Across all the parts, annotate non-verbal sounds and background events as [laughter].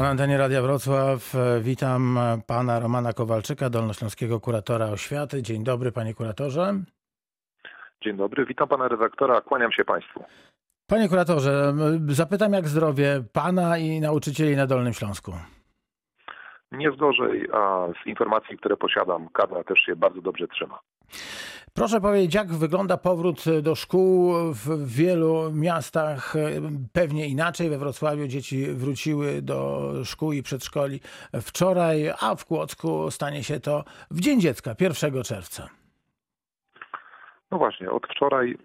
Na antenie Radia Wrocław e, witam pana Romana Kowalczyka, dolnośląskiego kuratora oświaty. Dzień dobry, panie kuratorze. Dzień dobry, witam pana redaktora, kłaniam się państwu. Panie kuratorze, zapytam jak zdrowie pana i nauczycieli na Dolnym Śląsku. Nie zgorzej, a z informacji, które posiadam, kadra też się bardzo dobrze trzyma. Proszę powiedzieć, jak wygląda powrót do szkół w wielu miastach? Pewnie inaczej. We Wrocławiu dzieci wróciły do szkół i przedszkoli wczoraj, a w Kłodzku stanie się to w Dzień Dziecka, 1 czerwca. No właśnie, od wczoraj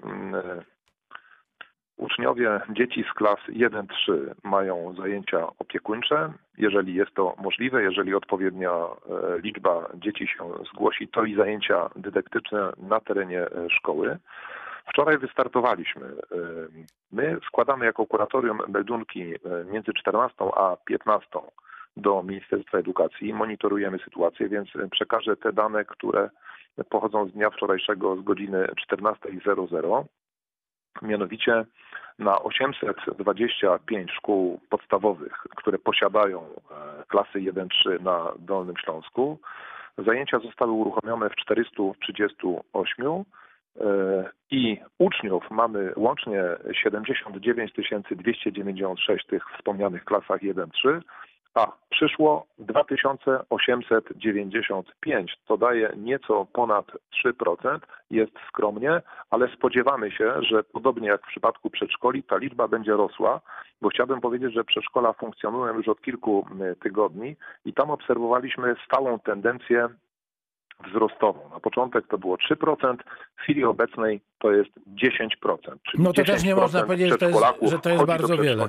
Uczniowie, dzieci z klas 1-3 mają zajęcia opiekuńcze. Jeżeli jest to możliwe, jeżeli odpowiednia e, liczba dzieci się zgłosi, to i zajęcia dydaktyczne na terenie e, szkoły. Wczoraj wystartowaliśmy. E, my składamy jako kuratorium meldunki między 14 a 15 do Ministerstwa Edukacji. Monitorujemy sytuację, więc przekażę te dane, które pochodzą z dnia wczorajszego z godziny 14.00. Mianowicie na 825 szkół podstawowych, które posiadają e, klasy 1-3 na Dolnym Śląsku, zajęcia zostały uruchomione w 438 e, i uczniów mamy łącznie 79 296 w tych wspomnianych klasach 1-3, a przyszło 2895. To daje nieco ponad 3%. Jest skromnie, ale spodziewamy się, że podobnie jak w przypadku przedszkoli, ta liczba będzie rosła, bo chciałbym powiedzieć, że przedszkola funkcjonują już od kilku tygodni i tam obserwowaliśmy stałą tendencję wzrostową. Na początek to było 3%, w chwili obecnej to jest 10%. Czyli no to też nie można powiedzieć, że to jest, że to jest bardzo wiele.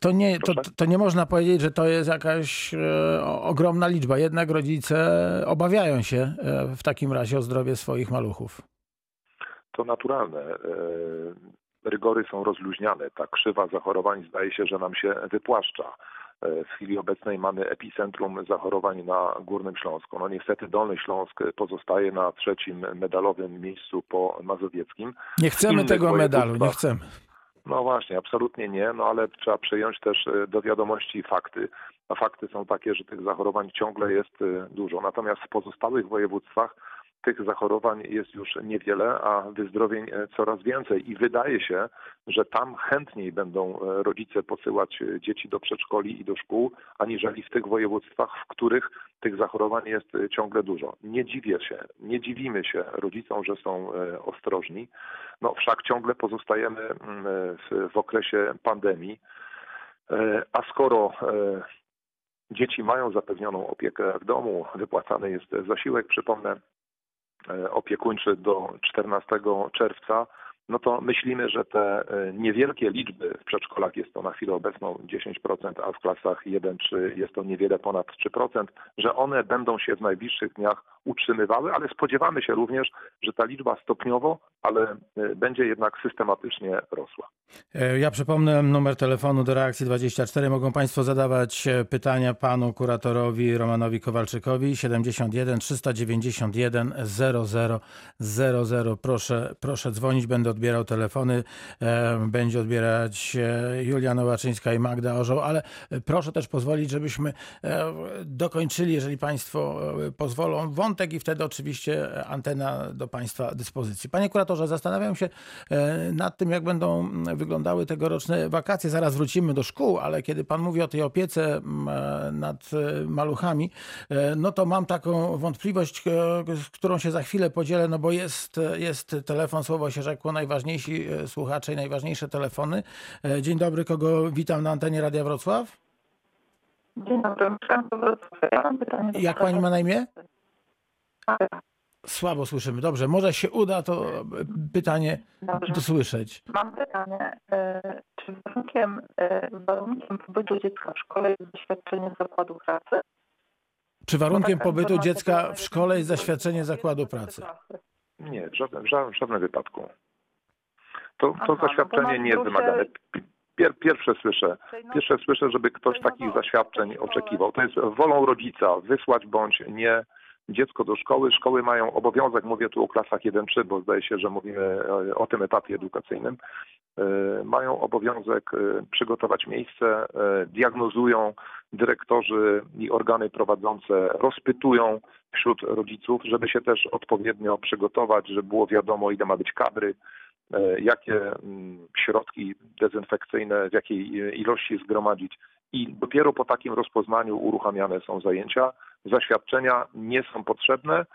To nie, to, to nie można powiedzieć, że to jest jakaś e, ogromna liczba. Jednak rodzice obawiają się e, w takim razie o zdrowie swoich maluchów. To naturalne. E, rygory są rozluźniane. Ta krzywa zachorowań zdaje się, że nam się wypłaszcza w chwili obecnej mamy epicentrum zachorowań na Górnym Śląsku. No niestety Dolny Śląsk pozostaje na trzecim medalowym miejscu po mazowieckim. Nie chcemy tego medalu, nie chcemy. No właśnie, absolutnie nie, no ale trzeba przyjąć też e, do wiadomości fakty. A fakty są takie, że tych zachorowań ciągle jest e, dużo. Natomiast w pozostałych województwach tych zachorowań jest już niewiele, a wyzdrowień e, coraz więcej. I wydaje się, że tam chętniej będą e, rodzice posyłać e, dzieci do przedszkoli i do szkół, aniżeli w tych województwach, w których tych zachorowań jest ciągle dużo. Nie dziwię się, nie dziwimy się rodzicom, że są ostrożni. No wszak ciągle pozostajemy mm, w, w okresie pandemii. A skoro dzieci mają zapewnioną opiekę w domu, wypłacany jest zasiłek, przypomnę, opiekuńczy do 14 czerwca, no to myślimy, że te e, niewielkie liczby w przedszkolach jest to na chwilę obecną 10%, a w klasach 1-3 jest to niewiele ponad 3%, że one będą się w najbliższych dniach utrzymywały, ale spodziewamy się również, że ta liczba stopniowo, ale e, będzie jednak systematycznie rosła. E, ja przypomnę numer telefonu do reakcji 24. Mogą Państwo zadawać e, pytania panu kuratorowi Romanowi Kowalczykowi 71 391 00 00. Proszę, proszę dzwonić, będę odbierał telefony. Będzie odbierać Julia Nowaczyńska i Magda Orzeł, ale proszę też pozwolić, żebyśmy dokończyli, jeżeli Państwo pozwolą, wątek i wtedy oczywiście antena do Państwa dyspozycji. Panie kuratorze, zastanawiam się e, nad tym, jak będą wyglądały tegoroczne wakacje. Zaraz wrócimy do szkół, ale kiedy Pan mówi o tej opiece e, nad e, maluchami, no to mam taką wątpliwość, z którą się za chwilę podzielę, no bo jest, jest telefon, słowo się rzekło, najważniejsi słuchacze i najważniejsze telefony. Dzień dobry, kogo witam na antenie Radia Wrocław? Dzień dobry, Ja mam pytanie Jak pani ma na imię? Słabo słyszymy. Dobrze, może się uda to pytanie Dobrze. dosłyszeć. Mam pytanie. E, czy warunkiem, e, warunkiem pobytu dziecka w szkole jest zaświadczenie zakładu pracy? Czy warunkiem pobytu dziecka w szkole jest zaświadczenie zakładu pracy? Nie, w żadnym, w żadnym wypadku. To, to Aha, zaświadczenie no nie jest wymagane. Pier, pierwsze słyszę, pierwsze słyszę, żeby ktoś takich zaświadczeń oczekiwał. To jest wolą rodzica wysłać bądź nie dziecko do szkoły. Szkoły mają obowiązek, mówię tu o klasach 1-3, bo zdaje się, że mówimy o tym etapie edukacyjnym, e, mają obowiązek e, przygotować miejsce, e, diagnozują dyrektorzy i organy prowadzące rozpytują wśród rodziców, żeby się też odpowiednio przygotować, żeby było wiadomo, ile ma być kadry, e, jakie mm, środki dezynfekcyjne, w jakiej ilości zgromadzić. I dopiero po takim rozpoznaniu uruchamiane są zajęcia. Zaświadczenia nie są potrzebne.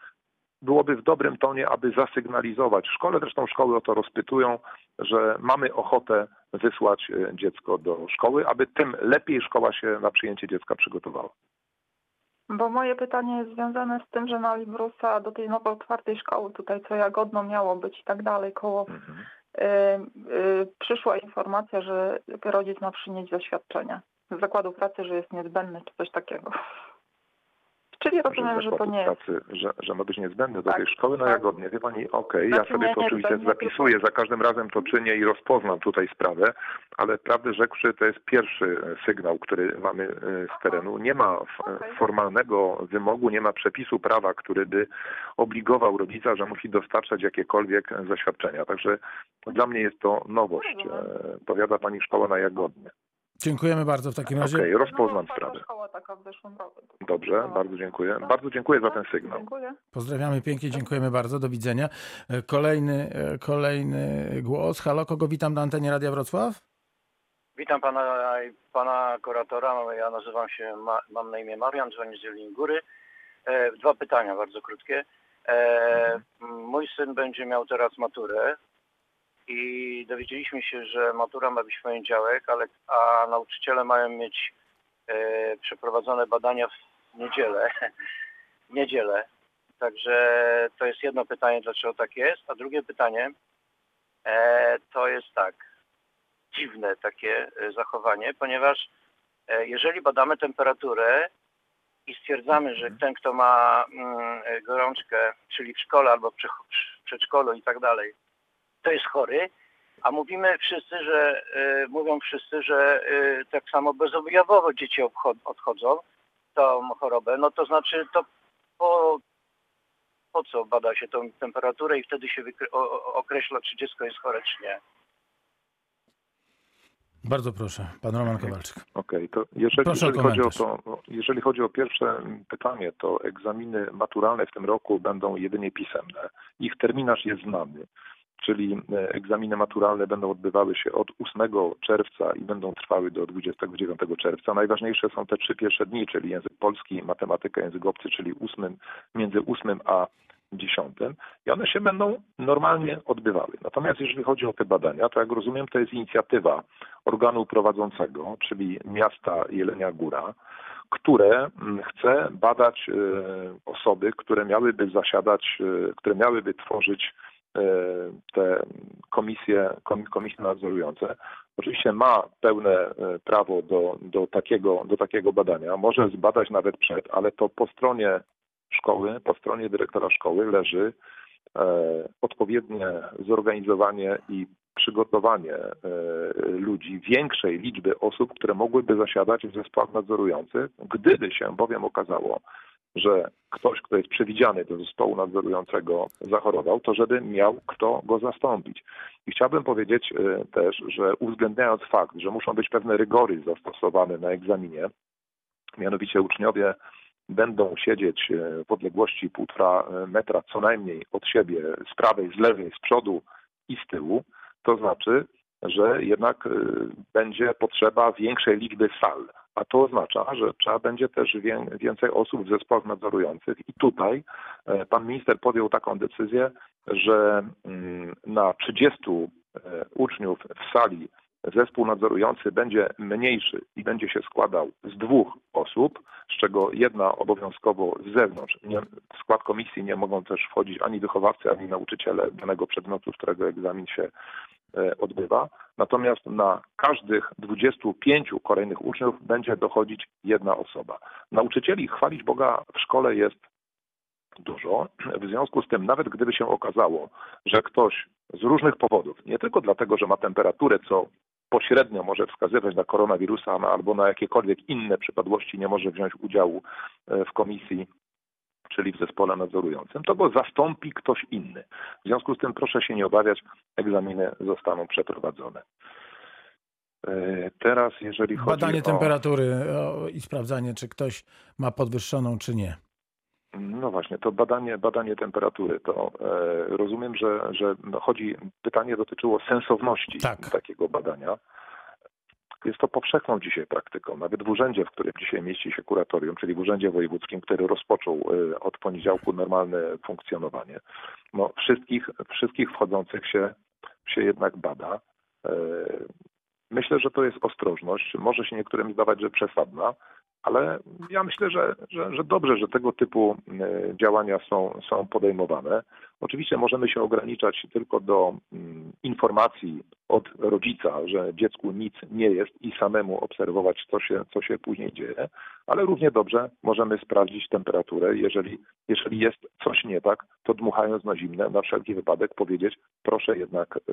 Byłoby w dobrym tonie, aby zasygnalizować szkole, zresztą szkoły o to rozpytują, że mamy ochotę wysłać e, dziecko do szkoły, aby tym lepiej szkoła się na przyjęcie dziecka przygotowała. Bo moje pytanie jest związane z tym, że na Librusa do tej nowo otwartej szkoły, tutaj co Jagodno miało być i tak dalej, koło Mhm. y, y, przyszła informacja, że rodzic ma przynieść zaświadczenie z zakładu pracy, że jest niezbędny czy coś takiego. Czyli rozumiem, że to nie jest. pracy, że, że ma być niezbędny do Tak, tej szkoły na tak. Jagodnie. Wie pani, okej, Znaczy ja sobie nie, to nie, oczywiście nie zapisuję, za każdym razem to czynię i rozpoznam tutaj sprawę, ale prawdę rzekłszy, to jest pierwszy e, sygnał, który mamy e, z terenu. Nie ma f- Okej. formalnego wymogu, nie ma przepisu prawa, który by obligował rodzica, że musi dostarczać jakiekolwiek zaświadczenia. Także dla mnie jest to nowość. E, Powiada pani szkoła na Jagodnie. Dziękujemy bardzo w takim razie. Okej, rozpoznam no, sprawę. szkoła taka w zeszłym roku. Dobrze, bardzo dziękuję. Bardzo dziękuję za ten sygnał. Dziękuję. Pozdrawiamy pięknie, dziękujemy bardzo, do widzenia. E, Kolejny, e, kolejny głos. Halo, kogo witam na antenie Radia Wrocław? Witam pana, pana kuratora. Ja nazywam się, ma, mam na imię Marian, dzwonię z Jeleni Góry. E, dwa pytania bardzo krótkie. E, mój syn będzie miał teraz maturę i dowiedzieliśmy się, że matura ma być w poniedziałek, ale, a nauczyciele mają mieć e, przeprowadzone badania w niedzielę. w [laughs] niedzielę. Także to jest jedno pytanie, dlaczego tak jest. A drugie pytanie e, to jest tak dziwne takie e, zachowanie, ponieważ e, jeżeli badamy temperaturę i stwierdzamy, że ten, kto ma mm, gorączkę, czyli w szkole albo w przedszkolu i tak dalej, to jest chory, a mówimy wszyscy, że e, mówią wszyscy, że e, tak samo bezobjawowo dzieci obchod- odchodzą tą chorobę, no to znaczy to po, po co bada się tą temperaturę i wtedy się o- określa, czy dziecko jest chore, czy nie. Bardzo proszę, pan Roman Kowalczyk. Okej, to jeżeli, jeżeli, chodzi o to, jeżeli chodzi o pierwsze pytanie, to egzaminy maturalne w tym roku będą jedynie pisemne. Ich terminarz jest znany, czyli e, egzaminy maturalne będą odbywały się od 8 czerwca i będą trwały do 29 czerwca. Najważniejsze są te trzy pierwsze dni, czyli język polski, matematyka, język obcy, czyli 8, między 8 a 10 i one się będą normalnie odbywały. Natomiast jeżeli chodzi o te badania, to jak rozumiem, to jest inicjatywa organu prowadzącego, czyli miasta Jelenia Góra, które mm, chce badać e, osoby, które miałyby zasiadać, e, które miałyby tworzyć te komisje, kom- komisje nadzorujące. Oczywiście ma pełne e, prawo do, do, takiego, do takiego badania. Może zbadać nawet przed, ale to po stronie szkoły, po stronie dyrektora szkoły leży e, odpowiednie zorganizowanie i przygotowanie e, ludzi, większej liczby osób, które mogłyby zasiadać w zespołach nadzorujących, gdyby się bowiem okazało, że ktoś, kto jest przewidziany do zespołu nadzorującego zachorował, to żeby miał kto go zastąpić. I chciałbym powiedzieć e, też, że uwzględniając fakt, że muszą być pewne rygory zastosowane na egzaminie, mianowicie uczniowie będą siedzieć e, w odległości półtora e, metra co najmniej od siebie, z prawej, z lewej, z przodu i z tyłu, to znaczy, że jednak będzie potrzeba większej liczby sal. A to oznacza, że trzeba będzie też wię- więcej osób w zespołach nadzorujących. I tutaj e, pan minister podjął taką decyzję, że mm, na 30 e, uczniów w sali zespół nadzorujący będzie mniejszy i będzie się składał z dwóch osób, z czego jedna obowiązkowo z zewnątrz. Nie, w skład komisji nie mogą też wchodzić ani wychowawcy, ani nauczyciele danego przedmiotu, z którego egzamin się odbywa. Natomiast na każdych 25 kolejnych uczniów będzie dochodzić jedna osoba. Nauczycieli chwalić Boga w szkole jest dużo. W związku z tym, nawet gdyby się okazało, że ktoś z różnych powodów, nie tylko dlatego, że ma temperaturę, co pośrednio może wskazywać na koronawirusa no, albo na jakiekolwiek inne przypadłości, nie może wziąć udziału e, w komisji, czyli w zespole nadzorującym, to go zastąpi ktoś inny. W związku z tym proszę się nie obawiać, egzaminy zostaną przeprowadzone. E, Teraz, jeżeli chodzi Badanie o... temperatury i sprawdzanie, czy ktoś ma podwyższoną, czy nie. No właśnie, to badanie, badanie temperatury, to e, rozumiem, że, że no chodzi, pytanie dotyczyło sensowności Tak. takiego badania. Jest to powszechną dzisiaj praktyką. Nawet w urzędzie, w którym dzisiaj mieści się kuratorium, czyli w urzędzie wojewódzkim, który rozpoczął e, od poniedziałku normalne funkcjonowanie, no wszystkich, wszystkich wchodzących się, się jednak bada. E, Myślę, że to jest ostrożność. Może się niektórym zdawać, że przesadna, ale ja myślę, że, że, że dobrze, że tego typu e, działania są, są podejmowane. Oczywiście możemy się ograniczać tylko do mm, informacji od rodzica, że dziecku nic nie jest i samemu obserwować, co się, co się później dzieje, ale równie dobrze możemy sprawdzić temperaturę. Jeżeli, jeżeli jest coś nie tak, to dmuchając na zimne, na wszelki wypadek powiedzieć, proszę jednak e,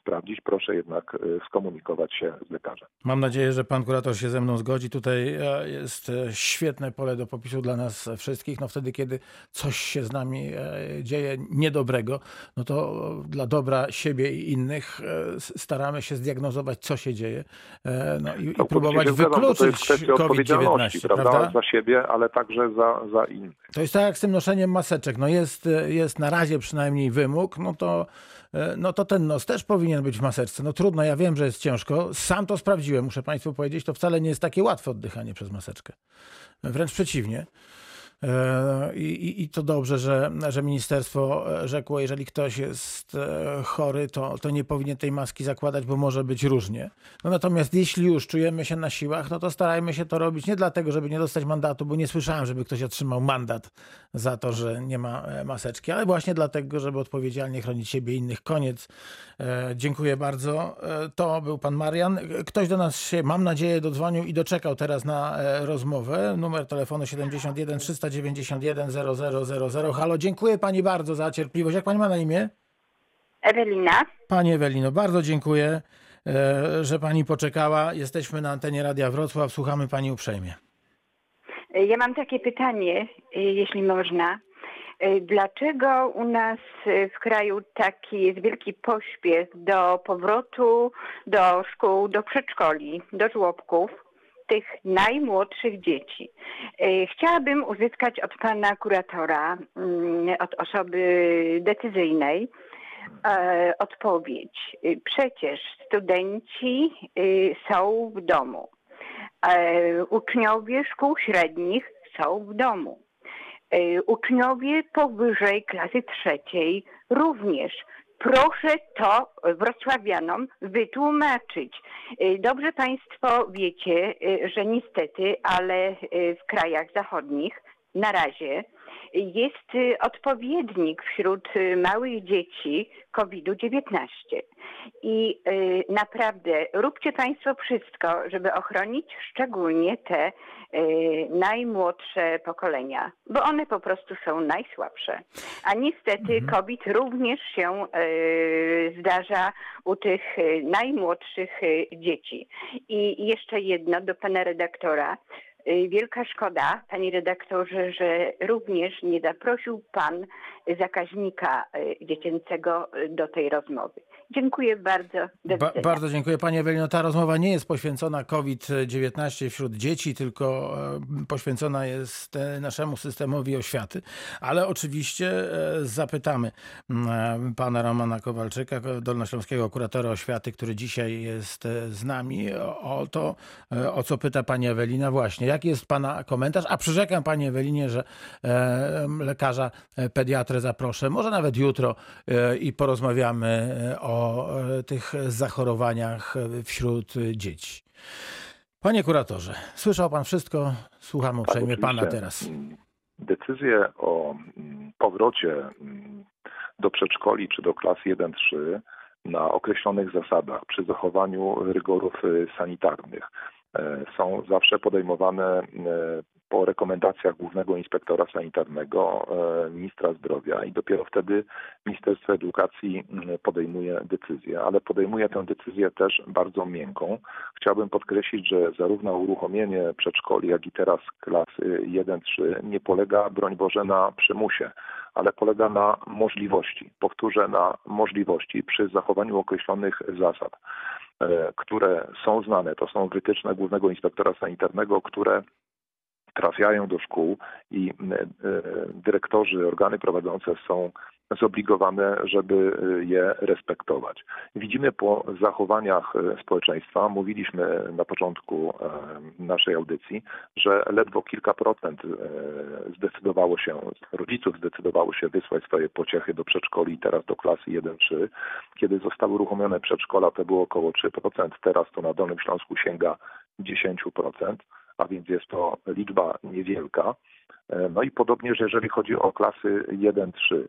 sprawdzić, proszę jednak e, skomunikować się z lekarzem. Mam nadzieję, że pan kurator się ze mną zgodzi. Tutaj e, jest e, świetne pole do popisu dla nas wszystkich. No wtedy, kiedy coś się z nami e, dzieje niedobrego, no to dla dobra siebie i innych e, staramy się zdiagnozować, co się dzieje e, no i, i Całkowicie próbować bo to jest wykluczyć kwestia odpowiedzialności, COVID-19, prawda? prawda? Za siebie, ale także za, za innych. To jest tak jak z tym noszeniem maseczek. No jest, jest na razie przynajmniej wymóg, no to, e, no to ten nos też powinien być w maseczce. No trudno, ja wiem, że jest ciężko. Sam to sprawdziłem, muszę Państwu powiedzieć. To wcale nie jest takie łatwe oddychanie przez maseczkę. Wręcz przeciwnie. E, I, i- to dobrze, że, że ministerstwo e, rzekło, jeżeli ktoś jest e, chory, to, to nie powinien tej maski zakładać, bo może być różnie. No natomiast jeśli już czujemy się na siłach, no to starajmy się to robić nie dlatego, żeby nie dostać mandatu, bo nie słyszałem, żeby ktoś otrzymał mandat za to, że nie ma maseczki, ale właśnie dlatego, żeby odpowiedzialnie chronić siebie i innych. Koniec. Dziękuję bardzo. To był pan Marian. Ktoś do nas się, mam nadzieję, dodzwonił i doczekał teraz na rozmowę. Numer telefonu 71 391 0000. Halo, dziękuję pani bardzo za cierpliwość. Jak pani ma na imię? Ewelina. Pani Ewelino, bardzo dziękuję, e, że pani poczekała. Jesteśmy na antenie Radia Wrocław. Słuchamy pani uprzejmie. Ja mam takie pytanie, y, jeśli można. Dlaczego u nas w kraju taki jest wielki pośpiech do powrotu do szkół, do przedszkoli, do żłobków tych najmłodszych dzieci? Y, Chciałabym uzyskać od pana kuratora, mm, od osoby decyzyjnej, e, odpowiedź. Y, Przecież studenci są w domu. E, Uczniowie szkół średnich są w domu. E, Uczniowie powyżej klasy trzeciej również. Proszę to wrocławianom wytłumaczyć. E, Dobrze Państwo wiecie, e, że niestety, ale e, w krajach zachodnich na razie jest e, odpowiednik wśród e, małych dzieci COVID-19. I y, naprawdę róbcie Państwo wszystko, żeby ochronić szczególnie te y, najmłodsze pokolenia, bo one po prostu są najsłabsze. A niestety COVID również się y, zdarza u tych y, najmłodszych y, dzieci. I jeszcze jedno do Pana redaktora. Y, Wielka szkoda, panie redaktorze, że również nie zaprosił pan zakaźnika y, dziecięcego y, do tej rozmowy. Dziękuję bardzo. Ba- bardzo dziękuję Pani Ewelino. Ta rozmowa nie jest poświęcona COVID-19 wśród dzieci, tylko e, poświęcona jest e, naszemu systemowi oświaty. Ale oczywiście e, zapytamy Pana Romana Kowalczyka, dolnośląskiego kuratora oświaty, który dzisiaj jest z nami, o, to, o co pyta Pani Ewelina właśnie. Jaki jest Pana komentarz? A przyrzekam Pani Ewelinie, że e, lekarza e, pediatrę zaproszę, może nawet jutro e, i porozmawiamy o tych zachorowaniach wśród dzieci. Panie kuratorze, słyszał Pan wszystko, słuchamy uprzejmie Tak, Pana teraz. Mm, Decyzję o mm, powrocie mm, do przedszkoli czy do klas 1-3 na określonych zasadach przy zachowaniu rygorów y, sanitarnych są zawsze podejmowane e, po rekomendacjach głównego inspektora sanitarnego, e, ministra zdrowia i dopiero wtedy Ministerstwo Edukacji podejmuje decyzję, ale podejmuje tę decyzję też bardzo miękką. Chciałbym podkreślić, że zarówno uruchomienie przedszkoli, jak i teraz klasy 1-3 nie polega, broń Boże, na przymusie, ale polega na możliwości. Powtórzę, na możliwości przy zachowaniu określonych zasad. E, które są znane, to są wytyczne Głównego Inspektora Sanitarnego, które trafiają do szkół i e, e, dyrektorzy, organy prowadzące są zobligowane, żeby e, je respektować. Widzimy po zachowaniach społeczeństwa, mówiliśmy na początku naszej audycji, że ledwo kilka procent zdecydowało się, rodziców zdecydowało się wysłać swoje pociechy do przedszkoli, teraz do klasy 1-3. Kiedy zostały uruchomione przedszkola, to było około 3%, teraz to na Dolnym Śląsku sięga 10% a więc jest to liczba niewielka. E, no i podobnież, jeżeli chodzi o klasy 1-3, e,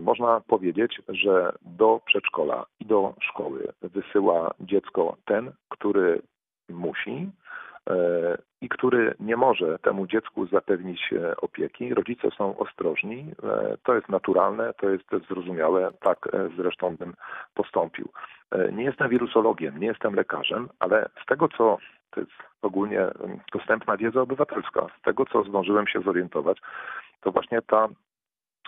można powiedzieć, że do przedszkola i do szkoły wysyła dziecko ten, który musi e, i który nie może temu dziecku zapewnić opieki. Rodzice są ostrożni, to jest naturalne, to jest zrozumiałe, tak zresztą bym postąpił. Nie jestem wirusologiem, nie jestem lekarzem, ale z tego, co to jest ogólnie dostępna wiedza obywatelska. Z tego, co zdążyłem się zorientować, to właśnie ta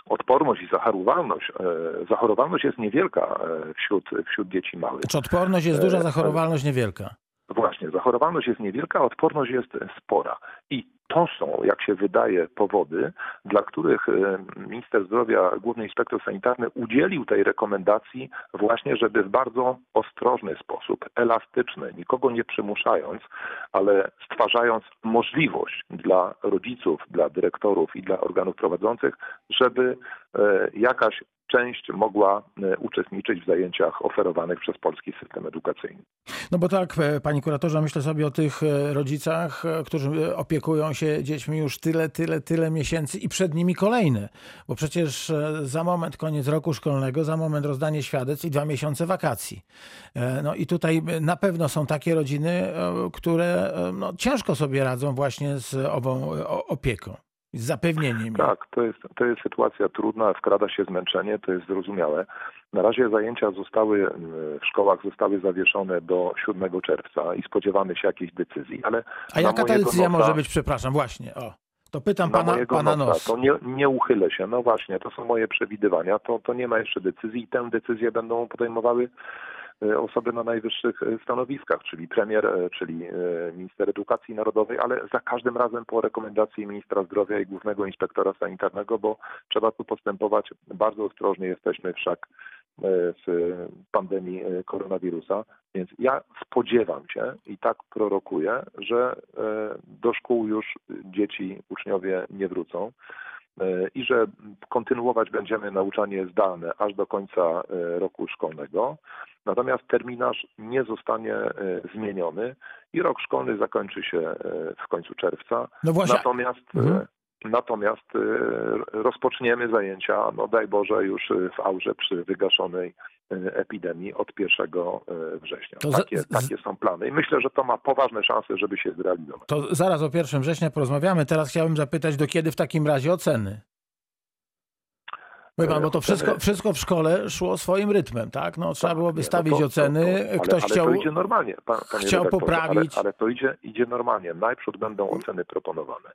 odporność i zachorowalność, e, zachorowalność jest niewielka e, wśród, wśród dzieci małych. Czy odporność jest duża, E, zachorowalność niewielka? Właśnie, zachorowalność jest niewielka, odporność jest spora. I to są, jak się wydaje, powody, dla których e, minister zdrowia, główny inspektor sanitarny udzielił tej rekomendacji właśnie, żeby w bardzo ostrożny sposób, elastyczny, nikogo nie przymuszając, ale stwarzając możliwość dla rodziców, dla dyrektorów i dla organów prowadzących, żeby jakaś część mogła e, uczestniczyć w zajęciach oferowanych przez polski system edukacyjny. No bo tak, e, panie kuratorze, myślę sobie o tych e, rodzicach, e, którzy e, opiekują się dziećmi już tyle, tyle, tyle miesięcy i przed nimi kolejne. Bo przecież e, za moment koniec roku szkolnego, za moment rozdanie świadectw i dwa miesiące wakacji. E, No i tutaj e, na pewno są takie rodziny, e, które e, no, ciężko sobie radzą właśnie z ową e, opieką, zapewnieniem. Tak, to jest, to jest sytuacja trudna, wkrada się zmęczenie, to jest zrozumiałe. Na razie zajęcia zostały m, w szkołach zostały zawieszone do 7 czerwca i spodziewamy się jakiejś decyzji, ale A jaka ta decyzja nosa- może być, przepraszam, właśnie, o. To pytam na pana, pana nosa, nos. to nie, nie uchylę się. No właśnie, to są moje przewidywania. To, to nie ma jeszcze decyzji i tę decyzję będą podejmowały e, osoby na najwyższych e, stanowiskach, czyli premier, e, czyli e, minister edukacji narodowej, ale za każdym razem po rekomendacji ministra zdrowia i głównego inspektora sanitarnego, bo trzeba tu postępować bardzo ostrożnie. Jesteśmy wszak e, w pandemii e, koronawirusa, więc ja spodziewam się i tak prorokuję, że e, do szkół już dzieci, uczniowie nie wrócą e, i że kontynuować będziemy nauczanie zdalne aż do końca e, roku szkolnego. Natomiast terminarz nie zostanie e, zmieniony i rok szkolny zakończy się e, w końcu czerwca. No właśnie, Natomiast, e, Mhm. natomiast e, rozpoczniemy zajęcia, no daj Boże, już e, w aurze przy wygaszonej e, epidemii od 1 e, września. To Takie, z- takie są plany i myślę, że to ma poważne szanse, żeby się zrealizować. To zaraz o 1 września porozmawiamy. Teraz chciałbym zapytać, do kiedy w takim razie oceny? Wie pan, bo to wszystko, wszystko w szkole szło swoim rytmem, tak? No, trzeba Tak, było nie, no wystawić to- oceny, to- ale, ktoś ale chciał... to idzie normalnie, pan, chciał poprawić. Ale, ale to idzie, idzie normalnie. Najpierw będą oceny proponowane.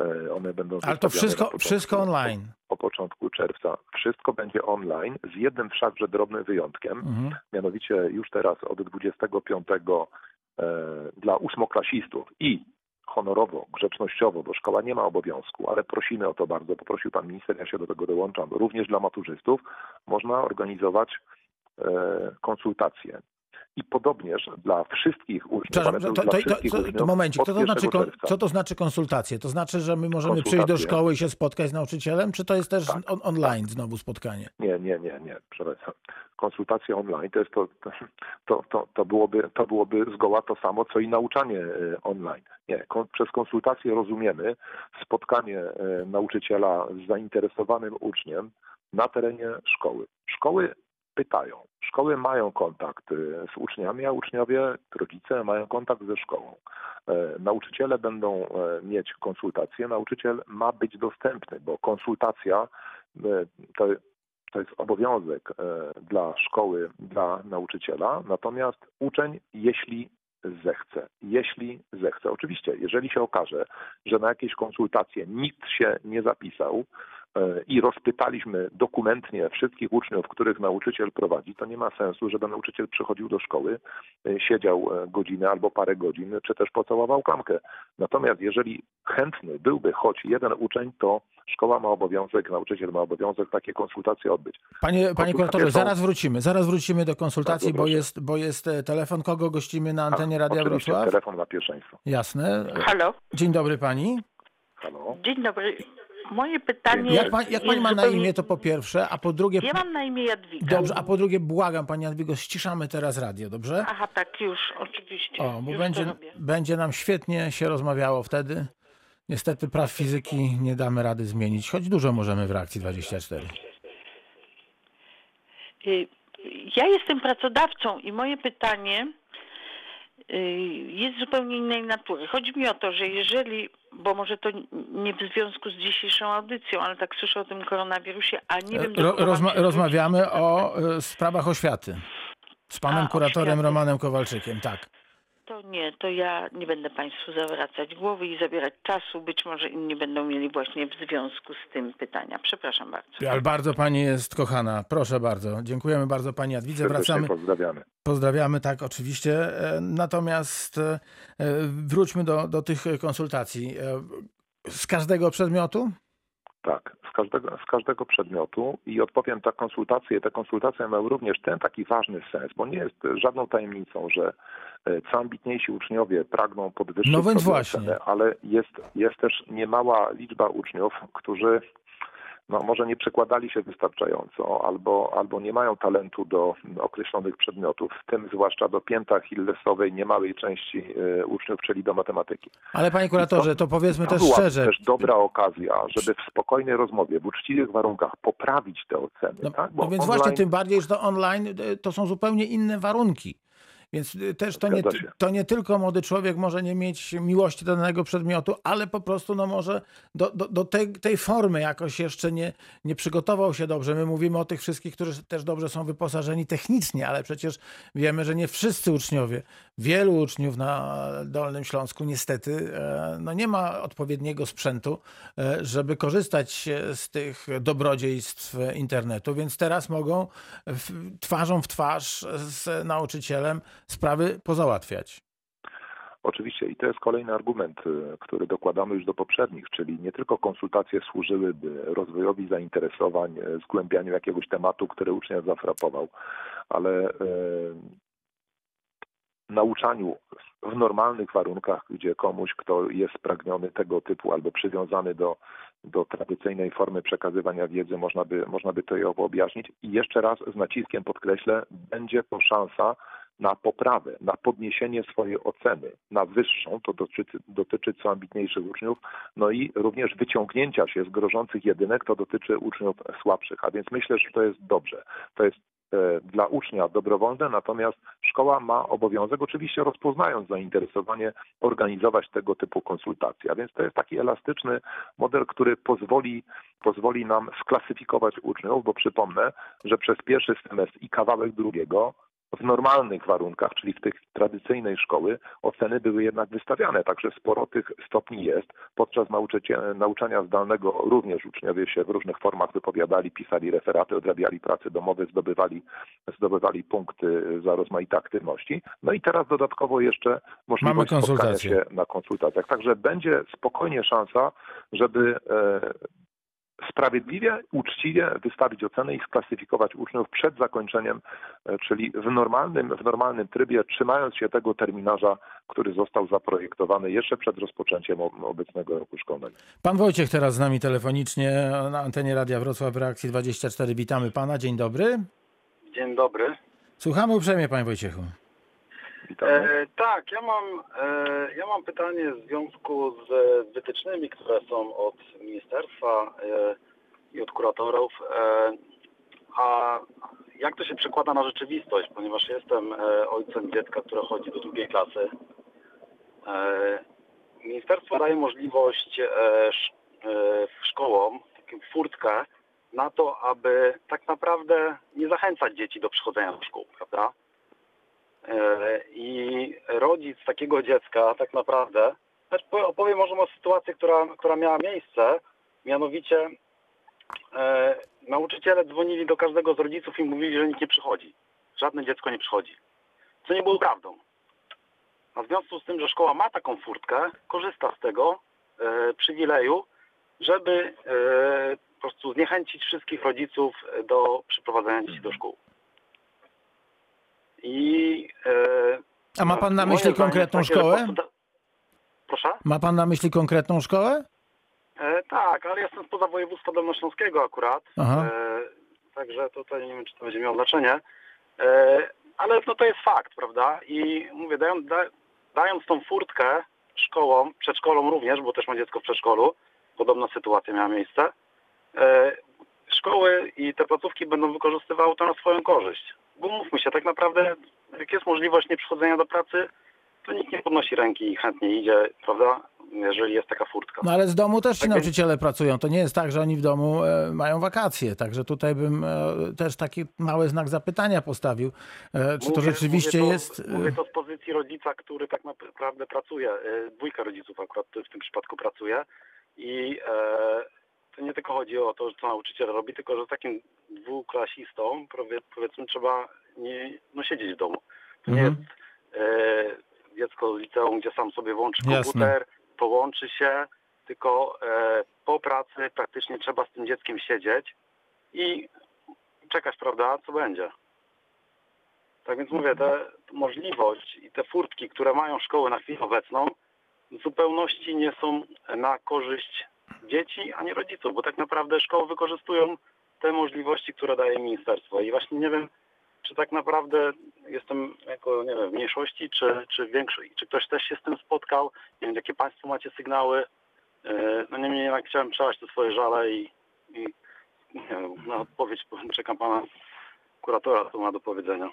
E, One będą Ale to wszystko, początku- wszystko online. Po początku czerwca. Wszystko będzie online, z jednym wszakże drobnym wyjątkiem. Mhm. Mianowicie już teraz od 25 e, dla ósmoklasistów i honorowo, grzecznościowo, bo szkoła nie ma obowiązku, ale prosimy o to bardzo, poprosił pan minister, ja się do tego dołączam, również dla maturzystów można organizować e, konsultacje. I podobnież dla wszystkich uczniów, to, to, to, to, to, momencik, co to, znaczy, 1 kon- czerwca. co to znaczy konsultacje? To znaczy, że my możemy przyjść do Konsultacje. szkoły i się spotkać z nauczycielem, czy to jest też Tak. on, online znowu spotkanie? Nie, nie, nie, nie, przepraszam. Konsultacja online to jest to, [laughs] to, to, to, byłoby, to byłoby zgoła to samo, co i nauczanie e, online. Nie, kon, przez konsultację rozumiemy spotkanie e, nauczyciela z zainteresowanym uczniem na terenie szkoły. Szkoły pytają, szkoły mają kontakt e, z uczniami, a uczniowie, rodzice mają kontakt ze szkołą. E, Nauczyciele będą e, mieć konsultacje, nauczyciel ma być dostępny, bo konsultacja e, to, to jest obowiązek dla szkoły, dla nauczyciela, natomiast uczeń, jeśli zechce, jeśli zechce. Oczywiście, jeżeli się okaże, że na jakieś konsultacje nikt się nie zapisał, i rozpytaliśmy dokumentnie wszystkich uczniów, których nauczyciel prowadzi, to nie ma sensu, żeby nauczyciel przychodził do szkoły, e, siedział e, godzinę albo parę godzin, czy też pocałował klamkę. Natomiast jeżeli chętny byłby choć jeden uczeń, to szkoła ma obowiązek, nauczyciel ma obowiązek takie konsultacje odbyć. Panie, panie kuratorze, są- zaraz wrócimy. Zaraz wrócimy do konsultacji, bo jest, bo jest e, telefon. Kogo gościmy na antenie A, Radia Wrocław? telefon ma pierwszeństwo. Jasne. Halo, Dzień dobry pani. Halo? dzień dobry. Moje pytanie. Jak, pan, jak pani ma na imię, to po pierwsze, a po drugie... Ja mam na imię Jadwiga. Dobrze, a po drugie błagam pani Jadwigo, ściszamy teraz radio, dobrze? Aha, tak, już, oczywiście. O, bo już będzie, będzie nam świetnie się rozmawiało wtedy. Niestety praw fizyki nie damy rady zmienić, choć dużo możemy w reakcji 24. Y, Ja jestem pracodawcą i moje pytanie jest zupełnie innej natury. Chodzi mi o to, że jeżeli, bo może to nie w związku z dzisiejszą audycją, ale tak słyszę o tym koronawirusie, a nie wiem... Ro, rozma, rozmawiamy o e, sprawach oświaty. Z panem A, kuratorem oświaty. Romanem Kowalczykiem, tak. To nie, to ja nie będę Państwu zawracać głowy i zabierać czasu. Być może inni będą mieli właśnie w związku z tym pytania. Przepraszam bardzo. Ale bardzo pani jest kochana. Proszę bardzo. Dziękujemy bardzo pani Jadwidze. Serdecznie Wracamy. pozdrawiamy. Pozdrawiamy, tak, oczywiście. E, Natomiast e, wróćmy do, do tych konsultacji. E, Z każdego przedmiotu? Tak, z każdego, z każdego przedmiotu i odpowiem, ta konsultacje, te konsultacje mają również ten taki ważny sens, bo nie jest żadną tajemnicą, że e, co ambitniejsi uczniowie pragną podwyższyć No więc właśnie. ocenę, ale jest, jest też niemała liczba uczniów, którzy no, może nie przekładali się wystarczająco albo, albo nie mają talentu do określonych przedmiotów, w tym zwłaszcza do pięta Hillesowej niemałej części e, uczniów, czyli do matematyki. Ale panie kuratorze, to powiedzmy To też była szczerze. też dobra okazja, żeby w spokojnej rozmowie, w uczciwych warunkach poprawić te oceny. No, tak? no więc właśnie tym bardziej, że to online y, to są zupełnie inne warunki. Więc y, też to nie, to nie tylko młody człowiek może nie mieć miłości do danego przedmiotu, ale po prostu no może do, do, do tej, tej formy jakoś jeszcze nie, nie przygotował się dobrze. My mówimy o tych wszystkich, którzy też dobrze są wyposażeni technicznie, ale przecież wiemy, że nie wszyscy uczniowie, wielu uczniów na Dolnym Śląsku niestety e, no nie ma odpowiedniego sprzętu, e, żeby korzystać e, z tych dobrodziejstw internetu, więc teraz mogą twarzą w twarz z nauczycielem sprawy pozałatwiać. Oczywiście i to jest kolejny argument, y, który dokładamy już do poprzednich, czyli nie tylko konsultacje służyłyby rozwojowi zainteresowań, zgłębianiu jakiegoś tematu, który ucznia zafrapował, ale nauczaniu w normalnych warunkach, gdzie komuś, kto jest spragniony tego typu albo przywiązany do, do tradycyjnej formy przekazywania wiedzy, można by, można by to ją objaśnić. I jeszcze raz z naciskiem podkreślę, będzie to szansa na poprawę, na podniesienie swojej oceny na wyższą, to dotyczy, dotyczy co ambitniejszych uczniów, no i również wyciągnięcia się z grożących jedynek, to dotyczy uczniów słabszych. A więc myślę, że to jest dobrze. To jest dla ucznia dobrowolne, natomiast szkoła ma obowiązek, oczywiście rozpoznając zainteresowanie, organizować tego typu konsultacje. A więc to jest taki elastyczny model, który pozwoli, pozwoli nam sklasyfikować uczniów, bo przypomnę, że przez pierwszy semestr i kawałek drugiego w normalnych warunkach, czyli w tych tradycyjnej szkoły, oceny były jednak wystawiane, także sporo tych stopni jest. Podczas nauczania zdalnego również uczniowie się w różnych formach wypowiadali, pisali referaty, odrabiali prace domowe, zdobywali, zdobywali punkty za rozmaite aktywności. No i teraz dodatkowo jeszcze możliwość Mamy spotkania się na konsultacjach. Także będzie spokojnie szansa, żeby e, sprawiedliwie, uczciwie wystawić oceny i sklasyfikować uczniów przed zakończeniem, e, czyli w normalnym, w normalnym trybie, trzymając się tego terminarza, który został zaprojektowany jeszcze przed rozpoczęciem obecnego roku szkolnego. Pan Wojciech teraz z nami telefonicznie na antenie Radia Wrocław w reakcji 24. Witamy pana. Dzień dobry. Dzień dobry. Słuchamy uprzejmie, panie Wojciechu. E, tak, ja mam, e, ja mam pytanie w związku z wytycznymi, które są od ministerstwa e, i od kuratorów. E, a jak to się przekłada na rzeczywistość, ponieważ jestem e, ojcem dziecka, które chodzi do drugiej klasy. E, ministerstwo daje możliwość sz, szkołom, taką furtkę na to, aby tak naprawdę nie zachęcać dzieci do przychodzenia do szkół, prawda? E, I rodzic takiego dziecka tak naprawdę, po- opowiem może o sytuacji, która, która miała miejsce, mianowicie e, nauczyciele dzwonili do każdego z rodziców i mówili, że nikt nie przychodzi. Żadne dziecko nie przychodzi. Co nie było prawdą. A w związku z tym, że szkoła ma taką furtkę, korzysta z tego e, przywileju, żeby e, po prostu zniechęcić wszystkich rodziców do przyprowadzania dzieci do szkół. I e, A ma pan na myśli zdanie konkretną takie, szkołę? Proszę? Ma pan na myśli konkretną szkołę? E, tak, ale jestem spoza województwa dolnośląskiego akurat. Aha. E, także tutaj nie wiem, czy to będzie miało znaczenie. E, ale no to jest fakt, prawda? I mówię, dając, da, dając tą furtkę szkołom, przedszkolom również, bo też mam dziecko w przedszkolu, podobna sytuacja miała miejsce, e, szkoły i te placówki będą wykorzystywały to na swoją korzyść. Bo mówmy się, tak naprawdę jak jest możliwość nieprzychodzenia do pracy, to nikt nie podnosi ręki i chętnie idzie, prawda? Jeżeli jest taka furtka. No ale z domu też ci Tak nauczyciele pracują. To nie jest tak, że oni w domu e, mają wakacje. Także tutaj bym e, też taki mały znak zapytania postawił. E, czy to Mówię- rzeczywiście mówię to, jest. e, Mówię to z pozycji rodzica, który tak naprawdę pracuje. e, Dwójka rodziców akurat w tym przypadku pracuje. I e, to nie tylko chodzi o to, co nauczyciel robi, tylko że z takim dwuklasistą powie- powiedzmy trzeba nie, no, siedzieć w domu. To nie Mhm. jest e, dziecko z liceum, gdzie sam sobie włączy Jasne. komputer, połączy się, tylko e, po pracy praktycznie trzeba z tym dzieckiem siedzieć i czekać, prawda, co będzie. Tak więc mówię, te możliwość i te furtki, które mają szkoły na chwilę obecną, w zupełności nie są na korzyść dzieci ani rodziców, bo tak naprawdę szkoły wykorzystują te możliwości, które daje ministerstwo. I właśnie nie wiem, czy tak naprawdę jestem jako, nie wiem, w mniejszości, czy, czy większość, czy ktoś też się z tym spotkał. Nie wiem, jakie Państwo macie sygnały. E, No niemniej jednak chciałem przelać te swoje żale i, i nie wiem, na odpowiedź czekam Pana kuratora, co ma do powiedzenia.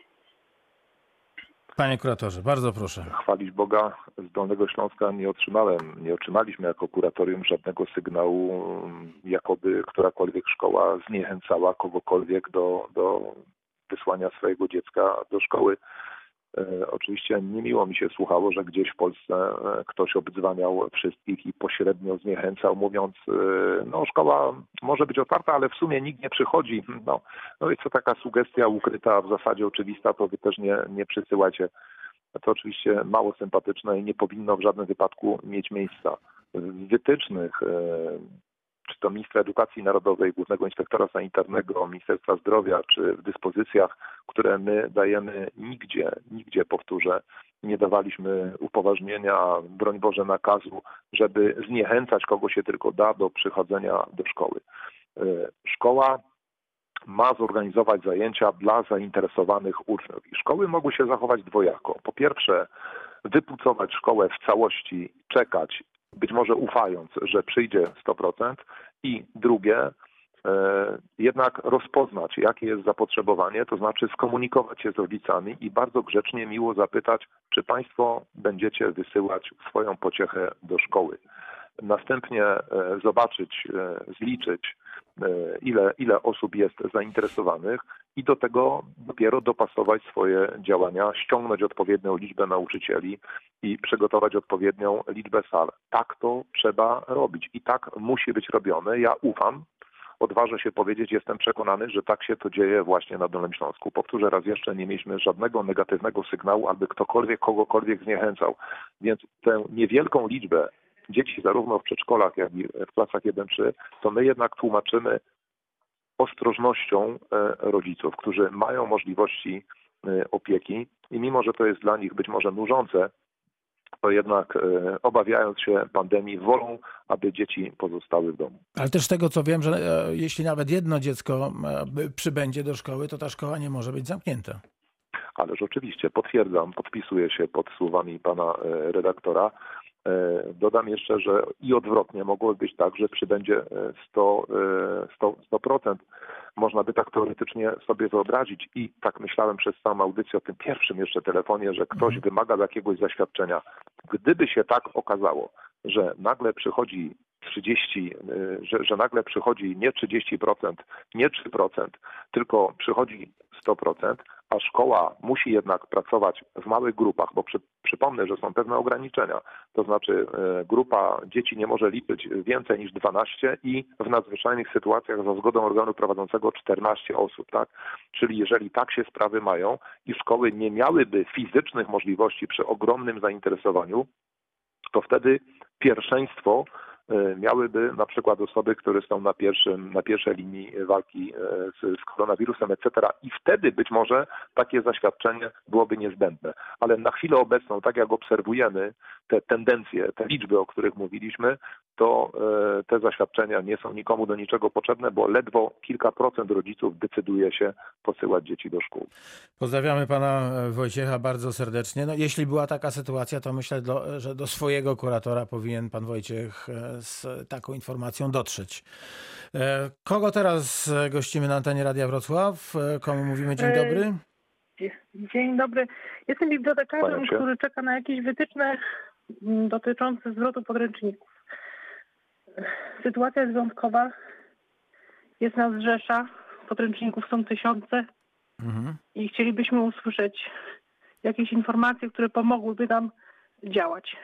Panie kuratorze, bardzo proszę. chwalić Boga, z Dolnego Śląska nie otrzymałem, nie otrzymaliśmy jako kuratorium żadnego sygnału, jakoby którakolwiek szkoła zniechęcała kogokolwiek do, do wysłania swojego dziecka do szkoły. E, oczywiście niemiło mi się słuchało, że gdzieś w Polsce e, ktoś obdzwaniał wszystkich i pośrednio zniechęcał, mówiąc, e, no szkoła może być otwarta, ale w sumie nikt nie przychodzi. No, no i co taka sugestia ukryta, w zasadzie oczywista, to wy też nie, nie przysyłajcie to oczywiście mało sympatyczne i nie powinno w żadnym wypadku mieć miejsca. W wytycznych, czy to ministra edukacji narodowej, głównego inspektora sanitarnego, Ministerstwa Zdrowia, czy w dyspozycjach, które my dajemy nigdzie, nigdzie powtórzę, nie dawaliśmy upoważnienia, broń Boże nakazu, żeby zniechęcać kogo się tylko da do przychodzenia do szkoły. E, Szkoła ma zorganizować zajęcia dla zainteresowanych uczniów. I szkoły mogły się zachować dwojako. Po pierwsze, wypucować szkołę w całości, czekać, być może ufając, że przyjdzie 100%. I drugie, e, jednak rozpoznać, jakie jest zapotrzebowanie, to znaczy skomunikować się z rodzicami i bardzo grzecznie, miło zapytać, czy Państwo będziecie wysyłać swoją pociechę do szkoły. Następnie e, zobaczyć, e, zliczyć, ile, ile osób jest zainteresowanych i do tego dopiero dopasować swoje działania, ściągnąć odpowiednią liczbę nauczycieli i przygotować odpowiednią liczbę sal. Tak to trzeba robić i tak musi być robione. Ja ufam, odważę się powiedzieć, jestem przekonany, że tak się to dzieje właśnie na Dolnym Śląsku. Powtórzę raz jeszcze, nie mieliśmy żadnego negatywnego sygnału, aby ktokolwiek kogokolwiek zniechęcał. Więc tę niewielką liczbę dzieci zarówno w przedszkolach, jak i w klasach 1-3, to my jednak tłumaczymy ostrożnością e, rodziców, którzy mają możliwości e, opieki i mimo, że to jest dla nich być może nużące, to jednak e, obawiając się pandemii, wolą, aby dzieci pozostały w domu. Ale też z tego co wiem, że jeśli nawet jedno dziecko przybędzie do szkoły, to ta szkoła nie może być zamknięta. Ależ oczywiście, potwierdzam, podpisuję się pod słowami pana redaktora. E, Dodam jeszcze, że i odwrotnie mogło być tak, że przybędzie e, 100, e, 100, 100%. Można by tak teoretycznie sobie wyobrazić i tak myślałem przez całą audycję o tym pierwszym jeszcze telefonie, że ktoś Mhm. wymaga jakiegoś zaświadczenia. Gdyby się tak okazało, że nagle przychodzi 30, y, że, że nagle przychodzi nie 30%, nie 3%, tylko przychodzi 100%, a szkoła musi jednak pracować w małych grupach, bo przy, przypomnę, że są pewne ograniczenia, to znaczy e, grupa dzieci nie może liczyć więcej niż 12 i w nadzwyczajnych sytuacjach za zgodą organu prowadzącego 14 osób, tak? Czyli jeżeli tak się sprawy mają i szkoły nie miałyby fizycznych możliwości przy ogromnym zainteresowaniu, to wtedy pierwszeństwo miałyby na przykład osoby, które są na, pierwszym, na pierwszej linii walki e, z, z koronawirusem, etc. I wtedy być może takie zaświadczenie byłoby niezbędne. Ale na chwilę obecną, tak jak obserwujemy te tendencje, te liczby, o których mówiliśmy, to e, te zaświadczenia nie są nikomu do niczego potrzebne, bo ledwo kilka procent rodziców decyduje się posyłać dzieci do szkół. Pozdrawiamy pana e, Wojciecha bardzo serdecznie. No, jeśli była taka sytuacja, to myślę, do, że do swojego kuratora powinien pan Wojciech e, z taką informacją dotrzeć. Kogo teraz gościmy na antenie Radia Wrocław? Komu mówimy dzień dobry? Dzień dobry. Jestem bibliotekarzem, który czeka na jakieś wytyczne mm, dotyczące zwrotu podręczników. Sytuacja jest wyjątkowa. Jest nas rzesza. Podręczników są tysiące Mhm. i chcielibyśmy usłyszeć jakieś informacje, które pomogłyby nam działać.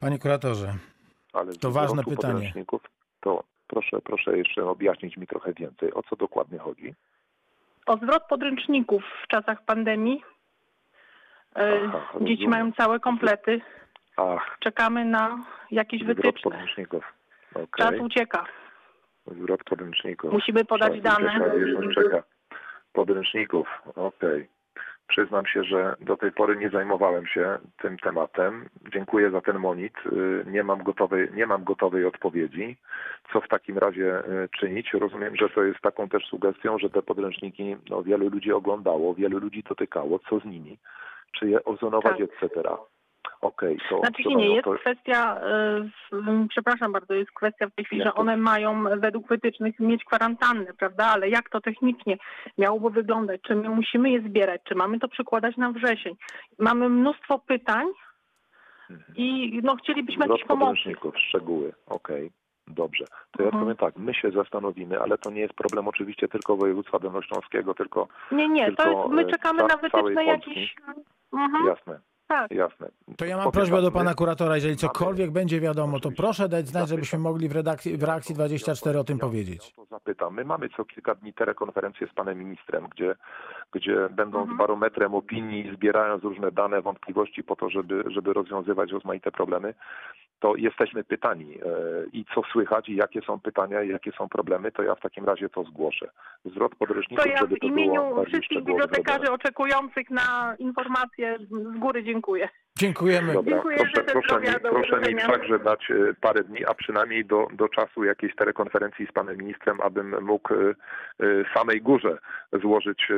Panie kuratorze, Ale To ważne pytanie. podręczników, To proszę, proszę jeszcze objaśnić mi trochę więcej, o co dokładnie chodzi. O zwrot podręczników w czasach pandemii. E, Aha, Dzieci rozumiem. mają całe komplety. Ach, Czekamy na jakieś zwrot wytyczne. podręczników. Okej, Czas ucieka. zwrot podręczników. Musimy podać Czas dane. ucieka, czeka. Podręczników, okej. Przyznam się, że do tej pory nie zajmowałem się tym tematem. Dziękuję za ten monit. Y, Nie mam gotowej, nie mam gotowej odpowiedzi. Co w takim razie y, czynić? Rozumiem, że to jest taką też sugestią, że te podręczniki no, wielu ludzi oglądało, wielu ludzi dotykało. Co z nimi? Czy je ozonować, Tak. etc. Okej, to Znaczy to nie, jest to, kwestia, w- przepraszam bardzo, jest kwestia w tej chwili, że to? one mają według wytycznych mieć kwarantannę, prawda? Ale jak to technicznie miałoby wyglądać? Czy my musimy je zbierać? Czy mamy to przekładać na wrzesień? Mamy mnóstwo pytań Mhm. i no chcielibyśmy jakiejś pomocy. szczegóły. Okej, dobrze. To ja Mhm. powiem tak, my się zastanowimy, ale to nie jest problem oczywiście tylko województwa dolnośląskiego, tylko Nie, nie, to Tylko, jest, my e, czekamy ca- na wytyczne jakieś... Mhm, jasne, tak. jasne. To ja mam Powiem prośbę tak, do pana kuratora, jeżeli cokolwiek będzie wiadomo, to proszę dać znać, żebyśmy mogli w, redakcji, w reakcji 24 o tym powiedzieć. Ja to zapytam. My mamy co kilka dni telekonferencję z panem ministrem, gdzie, gdzie będąc Mhm. barometrem opinii, zbierając różne dane, wątpliwości po to, żeby, żeby rozwiązywać rozmaite problemy, to jesteśmy pytani e, i co słychać i jakie są pytania i jakie są problemy, to ja w takim razie to zgłoszę. Zwrot podręczników, To ja żeby w imieniu wszystkich bibliotekarzy oczekujących na informacje z góry dziękuję. Dziękujemy. Dobra, Dziękuję, proszę, proszę, mi, proszę mi także dać e, parę dni, a przynajmniej do, do czasu jakiejś telekonferencji z panem ministrem, abym mógł e, e, samej górze złożyć,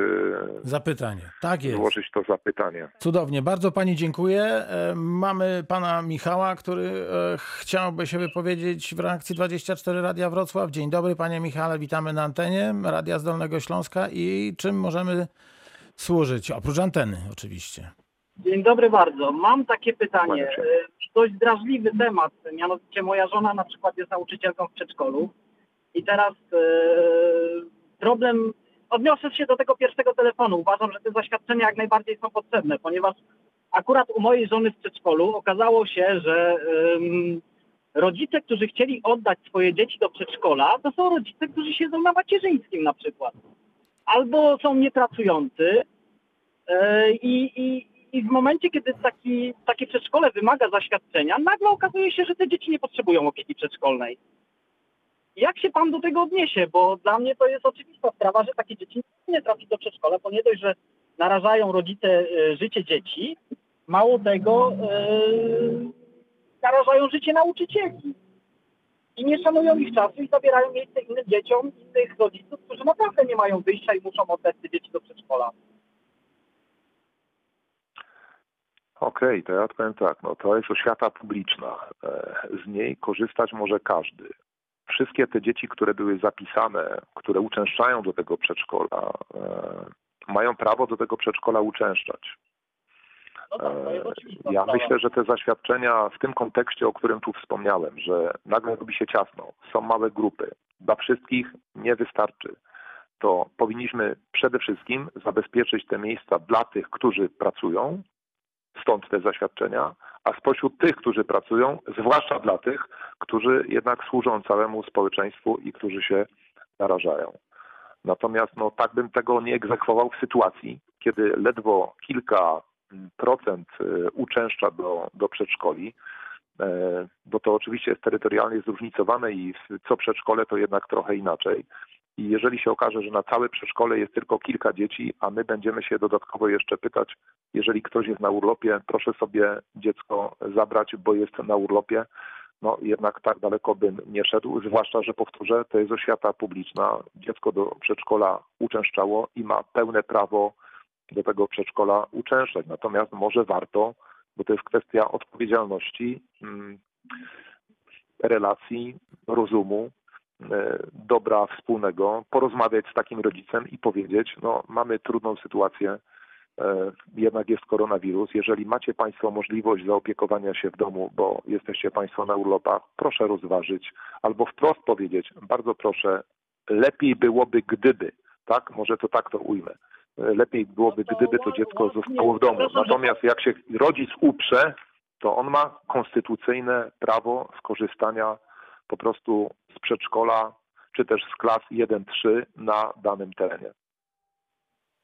Zapytanie. Tak jest. złożyć to zapytanie. Cudownie, bardzo pani dziękuję. Mamy pana Michała, który chciałby się wypowiedzieć w reakcji 24 Radia Wrocław. Dzień dobry panie Michale, witamy na antenie Radia z Dolnego Śląska i czym możemy służyć? Oprócz anteny oczywiście. Dzień dobry bardzo. Mam takie pytanie. E, Dość drażliwy temat. Mianowicie moja żona na przykład jest nauczycielką w przedszkolu i teraz e, problem. Odniosę się do tego pierwszego telefonu. Uważam, że te zaświadczenia jak najbardziej są potrzebne, ponieważ akurat u mojej żony w przedszkolu okazało się, że rodzice, którzy chcieli oddać swoje dzieci do przedszkola, to są rodzice, którzy siedzą na macierzyńskim na przykład. Albo są niepracujący, E, I, i, I w momencie, kiedy taki, takie przedszkole wymaga zaświadczenia, nagle okazuje się, że te dzieci nie potrzebują opieki przedszkolnej. Jak się pan do tego odniesie? Bo dla mnie to jest oczywista sprawa, że takie dzieci nie trafi do przedszkola, bo nie dość, że narażają rodzice e, życie dzieci, mało tego e, narażają życie nauczycieli. I nie szanują ich czasu i zabierają miejsce innym dzieciom, innych rodziców, którzy naprawdę nie mają wyjścia i muszą oddać te dzieci do przedszkola. Okej, to ja odpowiem tak, no to jest oświata publiczna. E, Z niej korzystać może każdy. Wszystkie te dzieci, które były zapisane, które uczęszczają do tego przedszkola, e, mają prawo do tego przedszkola uczęszczać. No tak, jest E, Ja myślę, że te zaświadczenia w tym kontekście, o którym tu wspomniałem, że nagle robi się ciasno, są małe grupy, dla wszystkich nie wystarczy. to powinniśmy przede wszystkim zabezpieczyć te miejsca dla tych, którzy pracują, stąd te zaświadczenia, a spośród tych, którzy pracują, zwłaszcza dla tych, którzy jednak służą całemu społeczeństwu i którzy się narażają. Natomiast no, tak bym tego nie egzekwował w sytuacji, kiedy ledwo kilka procent y, uczęszcza do, do przedszkoli, e, bo to oczywiście jest terytorialnie zróżnicowane i co przedszkole to jednak trochę inaczej. I jeżeli się okaże, że na całe przedszkole jest tylko kilka dzieci, a my będziemy się dodatkowo jeszcze pytać, jeżeli ktoś jest na urlopie, proszę sobie dziecko zabrać, bo jest na urlopie, no jednak tak daleko bym nie szedł, zwłaszcza, że powtórzę, to jest oświata publiczna. Dziecko do przedszkola uczęszczało i ma pełne prawo do tego przedszkola uczęszczać. Natomiast może warto, bo to jest kwestia odpowiedzialności, mm, relacji, rozumu, dobra wspólnego, porozmawiać z takim rodzicem i powiedzieć, no mamy trudną sytuację, e, jednak jest koronawirus. Jeżeli macie Państwo możliwość zaopiekowania się w domu, bo jesteście Państwo na urlopach, proszę rozważyć albo wprost powiedzieć, bardzo proszę, lepiej byłoby gdyby, tak? Może to tak to ujmę lepiej byłoby, gdyby to dziecko zostało w domu. Natomiast jak się rodzic uprze, to on ma konstytucyjne prawo skorzystania po prostu z przedszkola, czy też z klas 1-3 na danym terenie.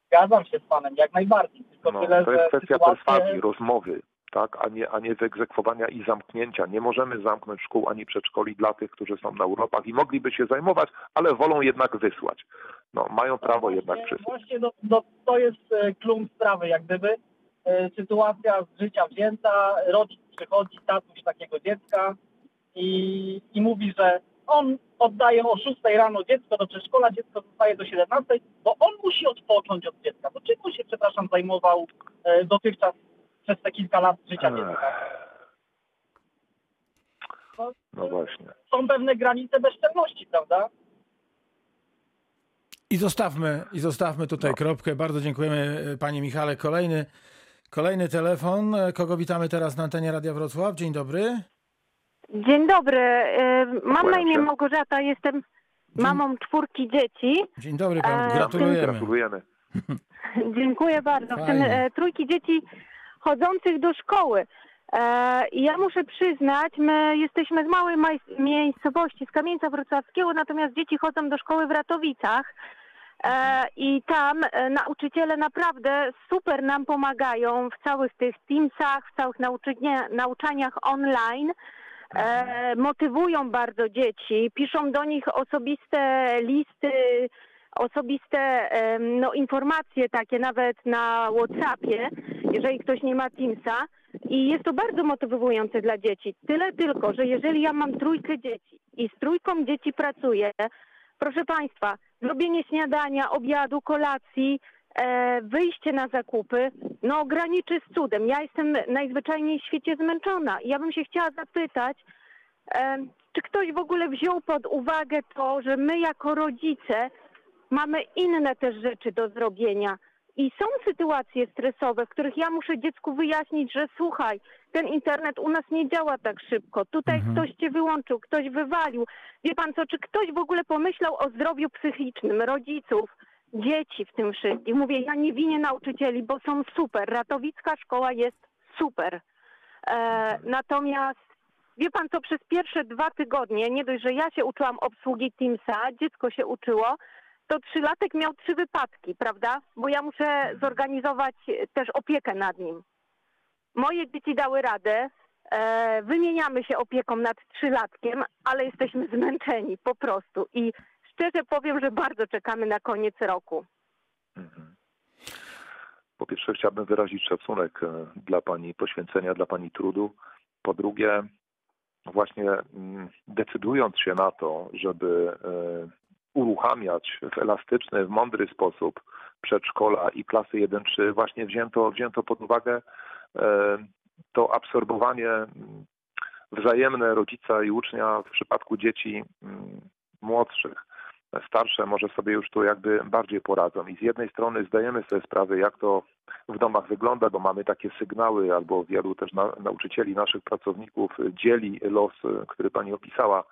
Zgadzam się z panem, jak najbardziej. Tylko No, tyle, to jest kwestia sytuacje- perswazji, rozmowy, tak, a nie, a nie wyegzekwowania i zamknięcia. Nie możemy zamknąć szkół ani przedszkoli dla tych, którzy są na urlopach i mogliby się zajmować, ale wolą jednak wysłać. No, mają prawo właśnie, jednak przysłać. Właśnie do, do, to jest e, klum sprawy, jak gdyby. E, Sytuacja z życia wzięta, rodzic przychodzi, tatuś takiego dziecka i, i mówi, że on oddaje o 6 rano dziecko do przedszkola, dziecko zostaje do 17, bo on musi odpocząć od dziecka. To czym on się, przepraszam, zajmował e, dotychczas przez te kilka lat życia dziecka? No, No właśnie. są pewne granice bezczelności, prawda? I zostawmy, i zostawmy tutaj kropkę. Bardzo dziękujemy e, panie Michale. Kolejny, kolejny telefon. E, Kogo witamy teraz na antenie Radia Wrocław? Dzień dobry. Dzień dobry. E, Mam na imię. Małgorzata, jestem mamą czwórki dzieci. Dzień dobry panu. E, Gratulujemy. Gratulujemy. [laughs] Dziękuję bardzo. W tym e, trójki dzieci chodzących do szkoły. E, I ja muszę przyznać, my jesteśmy z małej miejscowości, z Kamieńca Wrocławskiego, natomiast dzieci chodzą do szkoły w Ratowicach. E, I tam nauczyciele naprawdę super nam pomagają w całych tych Teamsach, w całych nauczania, nauczaniach online. E, motywują bardzo dzieci, piszą do nich osobiste listy, osobiste em, no, informacje takie nawet na WhatsAppie, jeżeli ktoś nie ma Teamsa. I jest to bardzo motywujące dla dzieci. Tyle tylko, że jeżeli ja mam trójkę dzieci i z trójką dzieci pracuję, proszę Państwa, zrobienie śniadania, obiadu, kolacji, e, wyjście na zakupy, no graniczy z cudem. Ja jestem najzwyczajniej w świecie zmęczona. I ja bym się chciała zapytać, e, czy ktoś w ogóle wziął pod uwagę to, że my jako rodzice mamy inne też rzeczy do zrobienia. I są sytuacje stresowe, w których ja muszę dziecku wyjaśnić, że słuchaj, ten internet u nas nie działa tak szybko. Tutaj Mhm. ktoś cię wyłączył, ktoś wywalił. Wie pan co, czy ktoś w ogóle pomyślał o zdrowiu psychicznym rodziców, dzieci w tym wszystkim? Mówię, ja nie winię nauczycieli, bo są super. Ratowicka szkoła jest super. E, natomiast wie pan co, przez pierwsze dwa tygodnie, nie dość, że ja się uczyłam obsługi Teamsa, dziecko się uczyło, to trzylatek miał trzy wypadki, prawda? Bo ja muszę zorganizować e, też opiekę nad nim. Moje dzieci dały radę, e, wymieniamy się opieką nad trzylatkiem, ale jesteśmy zmęczeni po prostu. I szczerze powiem, że bardzo czekamy na koniec roku. Mhm. Po pierwsze chciałbym wyrazić szacunek e, dla Pani poświęcenia, dla Pani trudu. Po drugie, właśnie mm, decydując się na to, żeby e, uruchamiać w elastyczny, w mądry sposób przedszkola i klasy 1-3, właśnie wzięto, wzięto pod uwagę e, to absorbowanie mm, wzajemne rodzica i ucznia w przypadku dzieci mm, młodszych starsze może sobie już tu jakby bardziej poradzą. I z jednej strony zdajemy sobie sprawę, jak to w domach wygląda, bo mamy takie sygnały, albo wielu też na, nauczycieli, naszych pracowników dzieli los, który pani opisała,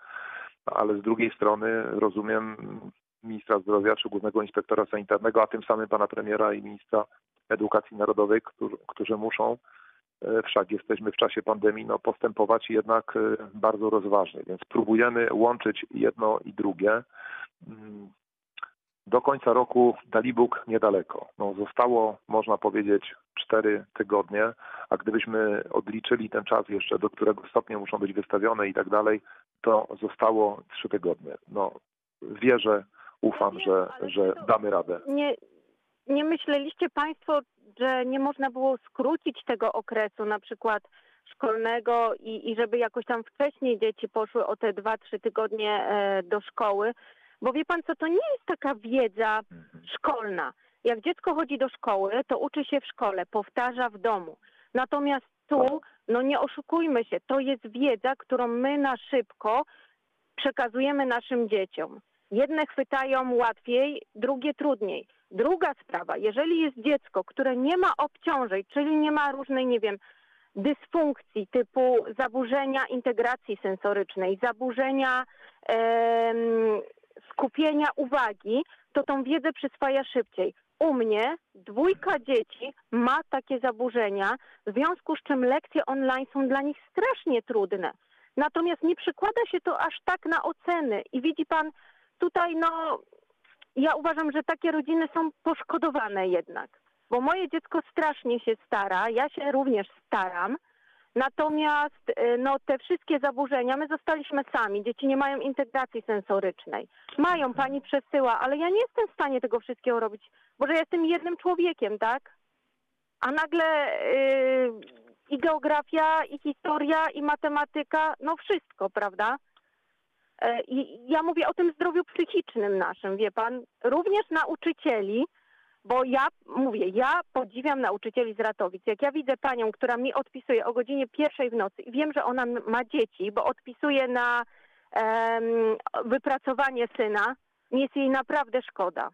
ale z drugiej strony rozumiem ministra zdrowia czy głównego inspektora sanitarnego, a tym samym pana premiera i ministra edukacji narodowej, którzy, którzy muszą, e, wszak jesteśmy w czasie pandemii, no, postępować jednak e, bardzo rozważnie. Więc próbujemy łączyć jedno i drugie. Mm, Do końca roku Dalibóg niedaleko. No, zostało, można powiedzieć, cztery tygodnie, a gdybyśmy odliczyli ten czas jeszcze, do którego stopnia muszą być wystawione i tak dalej, to zostało trzy tygodnie. No, wierzę, ufam, że, że damy radę. Nie, nie myśleliście Państwo, że nie można było skrócić tego okresu na przykład szkolnego i, i żeby jakoś tam wcześniej dzieci poszły o te dwa, trzy tygodnie e, do szkoły? Bo wie Pan co, to nie jest taka wiedza szkolna. Jak dziecko chodzi do szkoły, to uczy się w szkole, powtarza w domu. Natomiast tu, no nie oszukujmy się, to jest wiedza, którą my na szybko przekazujemy naszym dzieciom. Jedne chwytają łatwiej, drugie trudniej. Druga sprawa, jeżeli jest dziecko, które nie ma obciążeń, czyli nie ma różnej, nie wiem, dysfunkcji typu zaburzenia integracji sensorycznej, zaburzenia em, skupienia uwagi, to tą wiedzę przyswaja szybciej. U mnie dwójka dzieci ma takie zaburzenia, w związku z czym lekcje online są dla nich strasznie trudne. Natomiast nie przykłada się to aż tak na oceny. I widzi pan, tutaj no, ja uważam, że takie rodziny są poszkodowane jednak. Bo moje dziecko strasznie się stara, ja się również staram. Natomiast y, no, te wszystkie zaburzenia, my zostaliśmy sami, dzieci nie mają integracji sensorycznej. Mają, pani przesyła, ale ja nie jestem w stanie tego wszystkiego robić, bo że ja jestem jednym człowiekiem, tak? A nagle y, i geografia, i historia, i matematyka, no wszystko, prawda? E, I ja mówię o tym zdrowiu psychicznym naszym, wie pan, również nauczycieli, bo ja mówię, ja podziwiam nauczycieli z Ratowic. Jak ja widzę panią, która mi odpisuje o godzinie pierwszej w nocy i wiem, że ona ma dzieci, bo odpisuje na wypracowanie syna, mi jest jej naprawdę szkoda.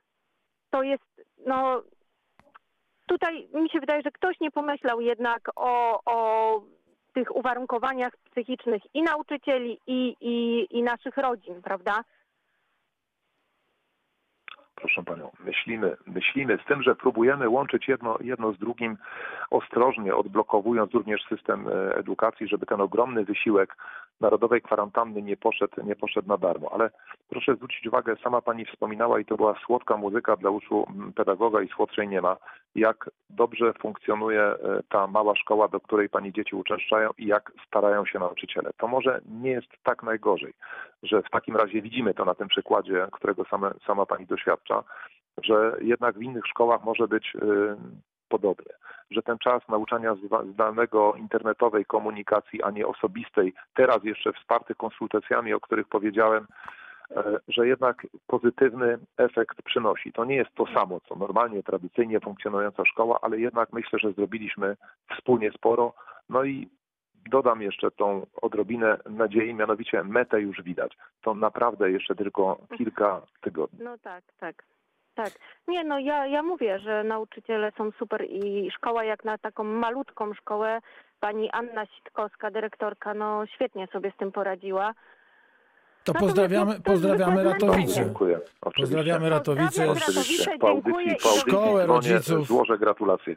To jest, no, tutaj mi się wydaje, że ktoś nie pomyślał jednak o, o tych uwarunkowaniach psychicznych i nauczycieli, i, i, i naszych rodzin, prawda? Proszę panią, myślimy, myślimy z tym, że próbujemy łączyć jedno, jedno z drugim ostrożnie, odblokowując również system e, edukacji, żeby ten ogromny wysiłek narodowej kwarantanny nie poszedł, nie poszedł na darmo. Ale proszę zwrócić uwagę, sama pani wspominała i to była słodka muzyka dla uszu mm, pedagoga i słodszej nie ma, jak dobrze funkcjonuje e, ta mała szkoła, do której pani dzieci uczęszczają i jak starają się nauczyciele. To może nie jest tak najgorzej, że w takim razie widzimy to na tym przykładzie, którego same, sama pani doświadcza, że jednak w innych szkołach może być y, podobnie, że ten czas nauczania zdalnego, internetowej komunikacji, a nie osobistej, teraz jeszcze wsparty konsultacjami, o których powiedziałem, e, że jednak pozytywny efekt przynosi. To nie jest to samo, co normalnie, tradycyjnie funkcjonująca szkoła, ale jednak myślę, że zrobiliśmy wspólnie sporo. No i dodam jeszcze tą odrobinę nadziei, mianowicie metę już widać. To naprawdę jeszcze tylko kilka tygodni. No tak, tak. Tak. Nie, no ja, ja mówię, że nauczyciele są super i szkoła jak na taką malutką szkołę, pani Anna Sitkowska, dyrektorka, no świetnie sobie z tym poradziła. To pozdrawiamy, no, pozdrawiamy Ratowice. Dziękuję. Oczywiście. Pozdrawiamy Ratowice. Pozdrawiam Oczywiście. Ratowice, dziękuję Szkołę, rodziców. złożę gratulacje.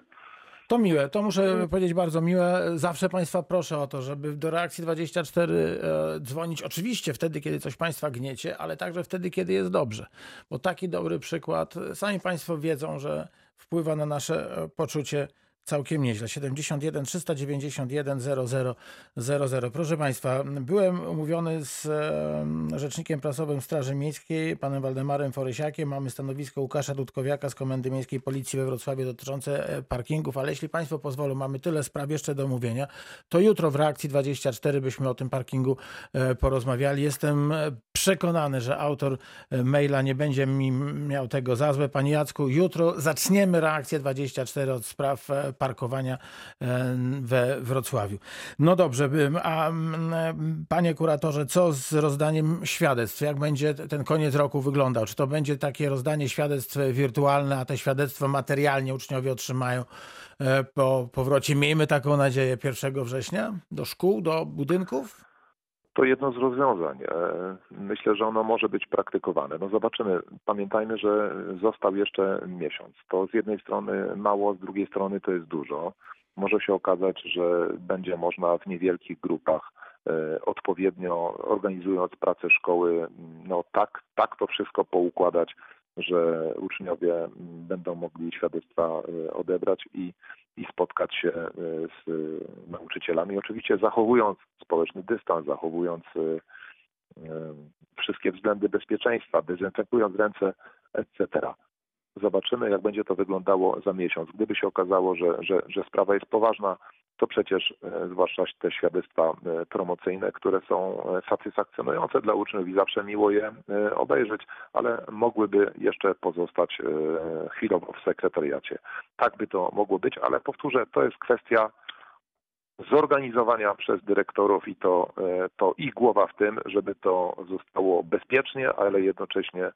To miłe, to muszę powiedzieć bardzo miłe. Zawsze Państwa proszę o to, żeby do reakcji 24 e, dzwonić. Oczywiście wtedy, kiedy coś Państwa gniecie, ale także wtedy, kiedy jest dobrze. Bo taki dobry przykład, sami Państwo wiedzą, że wpływa na nasze e, poczucie całkiem nieźle. 71 391 00 00. Proszę Państwa, byłem umówiony z rzecznikiem prasowym Straży Miejskiej, panem Waldemarem Forysiakiem. Mamy stanowisko Łukasza Dudkowiaka z Komendy Miejskiej Policji we Wrocławiu dotyczące e, parkingów, ale jeśli Państwo pozwolą, mamy tyle spraw jeszcze do omówienia, to jutro w reakcji 24 byśmy o tym parkingu e, porozmawiali. Jestem e, przekonany, że autor maila nie będzie mi miał tego za złe. Panie Jacku, jutro zaczniemy reakcję 24 od spraw parkowania e, we Wrocławiu. No dobrze, a mm, panie kuratorze, co z rozdaniem świadectw? Jak będzie ten koniec roku wyglądał? Czy to będzie takie rozdanie świadectw wirtualne, a te świadectwa materialnie uczniowie otrzymają e, po powrocie? Miejmy taką nadzieję 1 września do szkół, do budynków? To jedno z rozwiązań. E, Myślę, że ono może być praktykowane. No zobaczymy. Pamiętajmy, że został jeszcze miesiąc. To z jednej strony mało, z drugiej strony to jest dużo. Może się okazać, że będzie można w niewielkich grupach e, odpowiednio organizując pracę szkoły, no tak, tak to wszystko poukładać, że uczniowie będą mogli świadectwa e, odebrać i, i spotkać się e, z nauczycielami. Oczywiście zachowując społeczny dystans, zachowując e, wszystkie względy bezpieczeństwa, dezynfekując ręce, etc. Zobaczymy, jak będzie to wyglądało za miesiąc. Gdyby się okazało, że, że, że sprawa jest poważna, to przecież e, zwłaszcza te świadectwa e, promocyjne, które są e, satysfakcjonujące dla uczniów i zawsze miło je obejrzeć, ale mogłyby jeszcze pozostać chwilowo w sekretariacie. Tak by to mogło być, ale powtórzę, to jest kwestia zorganizowania przez dyrektorów i to, to ich głowa w tym, żeby to zostało bezpiecznie, ale jednocześnie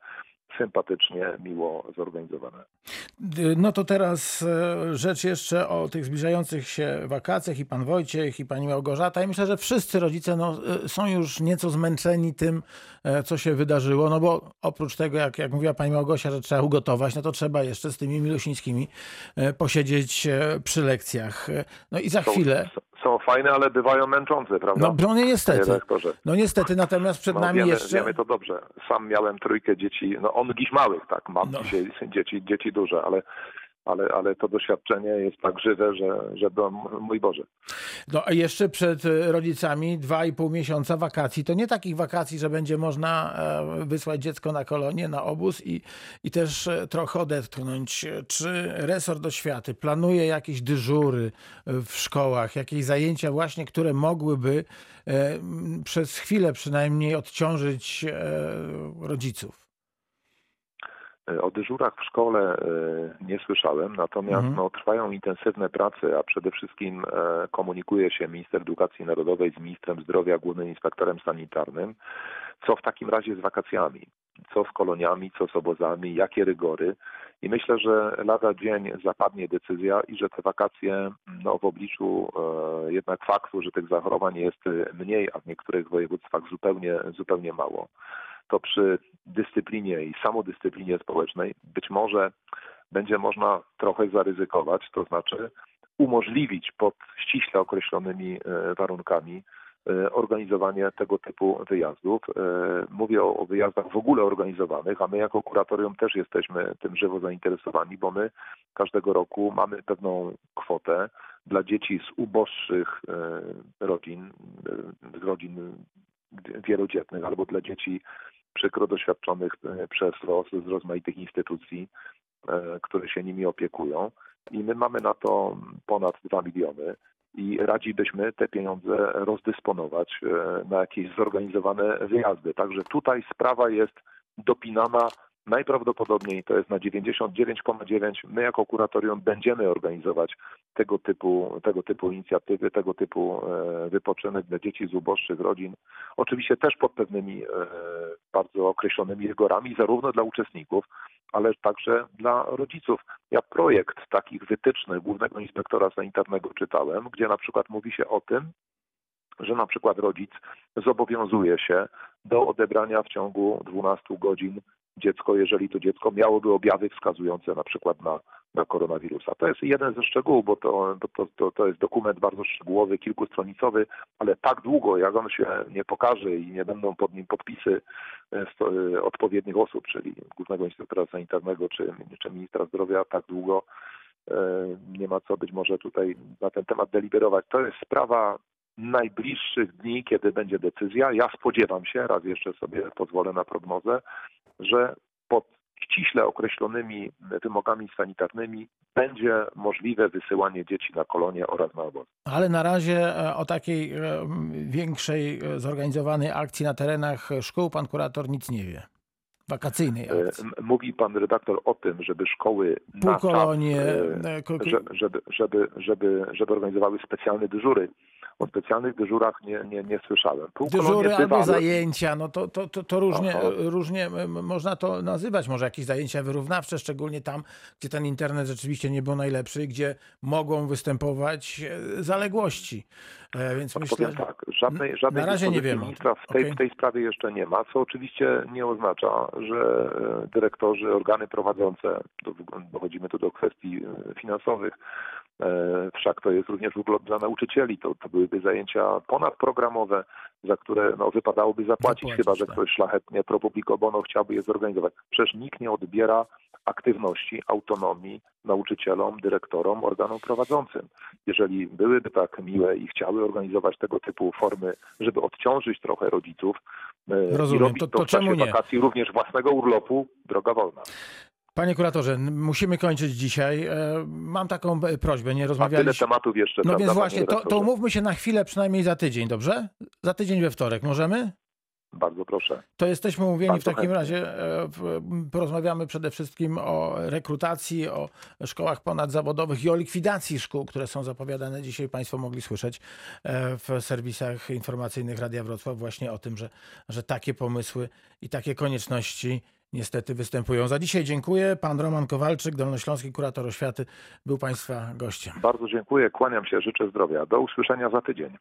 sympatycznie, miło zorganizowane. D- No to teraz e, rzecz jeszcze o tych zbliżających się wakacjach i pan Wojciech i pani Małgorzata i myślę, że wszyscy rodzice no, e, są już nieco zmęczeni tym, e, co się wydarzyło, no bo oprócz tego, jak, jak mówiła pani Małgosia, że trzeba ugotować, no to trzeba jeszcze z tymi milusińskimi posiedzieć przy lekcjach. No i za Są, chwilę, są fajne, ale bywają męczące, prawda? no, no niestety, no niestety, natomiast przed No, nami wiemy, jeszcze... wiemy to dobrze. Sam miałem trójkę dzieci, no on dziś małych, tak, mam No. dzisiaj dzieci, dzieci duże, ale, ale, ale to doświadczenie jest tak żywe, że, że do, mój Boże. No a jeszcze przed e, rodzicami dwa i pół miesiąca wakacji. To nie takich wakacji, że będzie można e, wysłać dziecko na kolonię, na obóz i, i też e, trochę odetchnąć. Czy resort oświaty planuje jakieś dyżury w szkołach, jakieś zajęcia właśnie, które mogłyby przez chwilę przynajmniej odciążyć rodziców? O dyżurach w szkole e, nie słyszałem, natomiast Mhm. no, trwają intensywne prace, a przede wszystkim e, komunikuje się minister edukacji narodowej z ministrem zdrowia, głównym inspektorem sanitarnym, co w takim razie z wakacjami, co z koloniami, co z obozami, jakie rygory. I myślę, że lada dzień zapadnie decyzja i że te wakacje no, w obliczu e, jednak faktu, że tych zachorowań jest e, mniej, a w niektórych województwach zupełnie, zupełnie mało, to przy dyscyplinie i samodyscyplinie społecznej być może będzie można trochę zaryzykować, to znaczy umożliwić pod ściśle określonymi e, warunkami e, organizowanie tego typu wyjazdów. E, Mówię o, wyjazdach w ogóle organizowanych, a my jako kuratorium też jesteśmy tym żywo zainteresowani, bo my każdego roku mamy pewną kwotę dla dzieci z uboższych rodzin, z rodzin wielodzietnych albo dla dzieci przykro doświadczonych e, przez los z rozmaitych instytucji, e, które się nimi opiekują. I my mamy na to ponad 2 miliony i radzi byśmy te pieniądze rozdysponować e, na jakieś zorganizowane wyjazdy. Także tutaj sprawa jest dopinana najprawdopodobniej to jest na 99,9. My jako kuratorium będziemy organizować tego typu, tego typu inicjatywy, tego typu e, wypoczynek dla dzieci z uboższych rodzin. Oczywiście też pod pewnymi e, bardzo określonymi rygorami, zarówno dla uczestników, ale także dla rodziców. Ja projekt takich wytycznych Głównego Inspektora Sanitarnego czytałem, gdzie na przykład mówi się o tym, że na przykład rodzic zobowiązuje się do odebrania w ciągu 12 godzin dziecko, jeżeli to dziecko miałoby objawy wskazujące na przykład na, na koronawirusa. To jest jeden ze szczegółów, bo to, to, to, to jest dokument bardzo szczegółowy, kilkustronicowy, ale tak długo, jak on się nie pokaże i nie będą pod nim podpisy e, e, odpowiednich osób, czyli Głównego Inspektora Sanitarnego czy, czy Ministra Zdrowia, tak długo e, nie ma co być może tutaj na ten temat deliberować. To jest sprawa najbliższych dni, kiedy będzie decyzja. Ja spodziewam się, raz jeszcze sobie pozwolę na prognozę, że pod ściśle określonymi wymogami sanitarnymi będzie możliwe wysyłanie dzieci na kolonie oraz na obozy. Ale na razie e, o takiej e, większej e, zorganizowanej akcji na terenach szkół pan kurator nic nie wie. Wakacyjnej akcji. Mówi pan redaktor o tym, żeby szkoły na czas, Półkolonie, ko- ko- że- żeby, żeby, żeby, żeby organizowały specjalne dyżury. O specjalnych dyżurach nie, nie, nie słyszałem. Półkolonie dyżury albo zajęcia, no to, to, to, to różnie, Aha. różnie można to nazywać. Może jakieś zajęcia wyrównawcze, szczególnie tam, gdzie ten internet rzeczywiście nie był najlepszy, gdzie mogą występować e, zaległości. E, Więc myślę, Powiem tak, żadnej, żadnej na razie nie wiemy. ministra w tej, Okej. w tej sprawie jeszcze nie ma, co oczywiście nie oznacza, że e, dyrektorzy, organy prowadzące, do- dochodzimy tu do kwestii finansowych, wszak to jest również ogóle dla nauczycieli, to, to byłyby zajęcia ponadprogramowe, za które no, wypadałoby zapłacić, Zapłacić, chyba że tak. ktoś szlachetnie pro publico bono chciałby je zorganizować. Przecież nikt nie odbiera aktywności, autonomii nauczycielom, dyrektorom, organom prowadzącym. Jeżeli byłyby tak miłe i chciały organizować tego typu formy, żeby odciążyć trochę rodziców e, i Rozumiem. robić To- to, to w czasie nie? wakacji również własnego urlopu, droga wolna. Panie kuratorze, musimy kończyć dzisiaj. E, Mam taką prośbę, nie A tyle rozmawialiśmy. tematów jeszcze. No więc właśnie, to, to umówmy się na chwilę, przynajmniej za tydzień, dobrze? Za tydzień we wtorek, możemy? Bardzo proszę. To jesteśmy umówieni w Bardzo takim chętnie. razie. e, w- Porozmawiamy przede wszystkim o rekrutacji, o szkołach ponadzawodowych i o likwidacji szkół, które są zapowiadane. Dzisiaj Państwo mogli słyszeć e, w serwisach informacyjnych Radia Wrocław właśnie o tym, że, że takie pomysły i takie konieczności niestety występują. Za dzisiaj dziękuję. Pan Roman Kowalczyk, Dolnośląski Kurator Oświaty, był Państwa gościem. Bardzo dziękuję, kłaniam się, życzę zdrowia. Do usłyszenia za tydzień.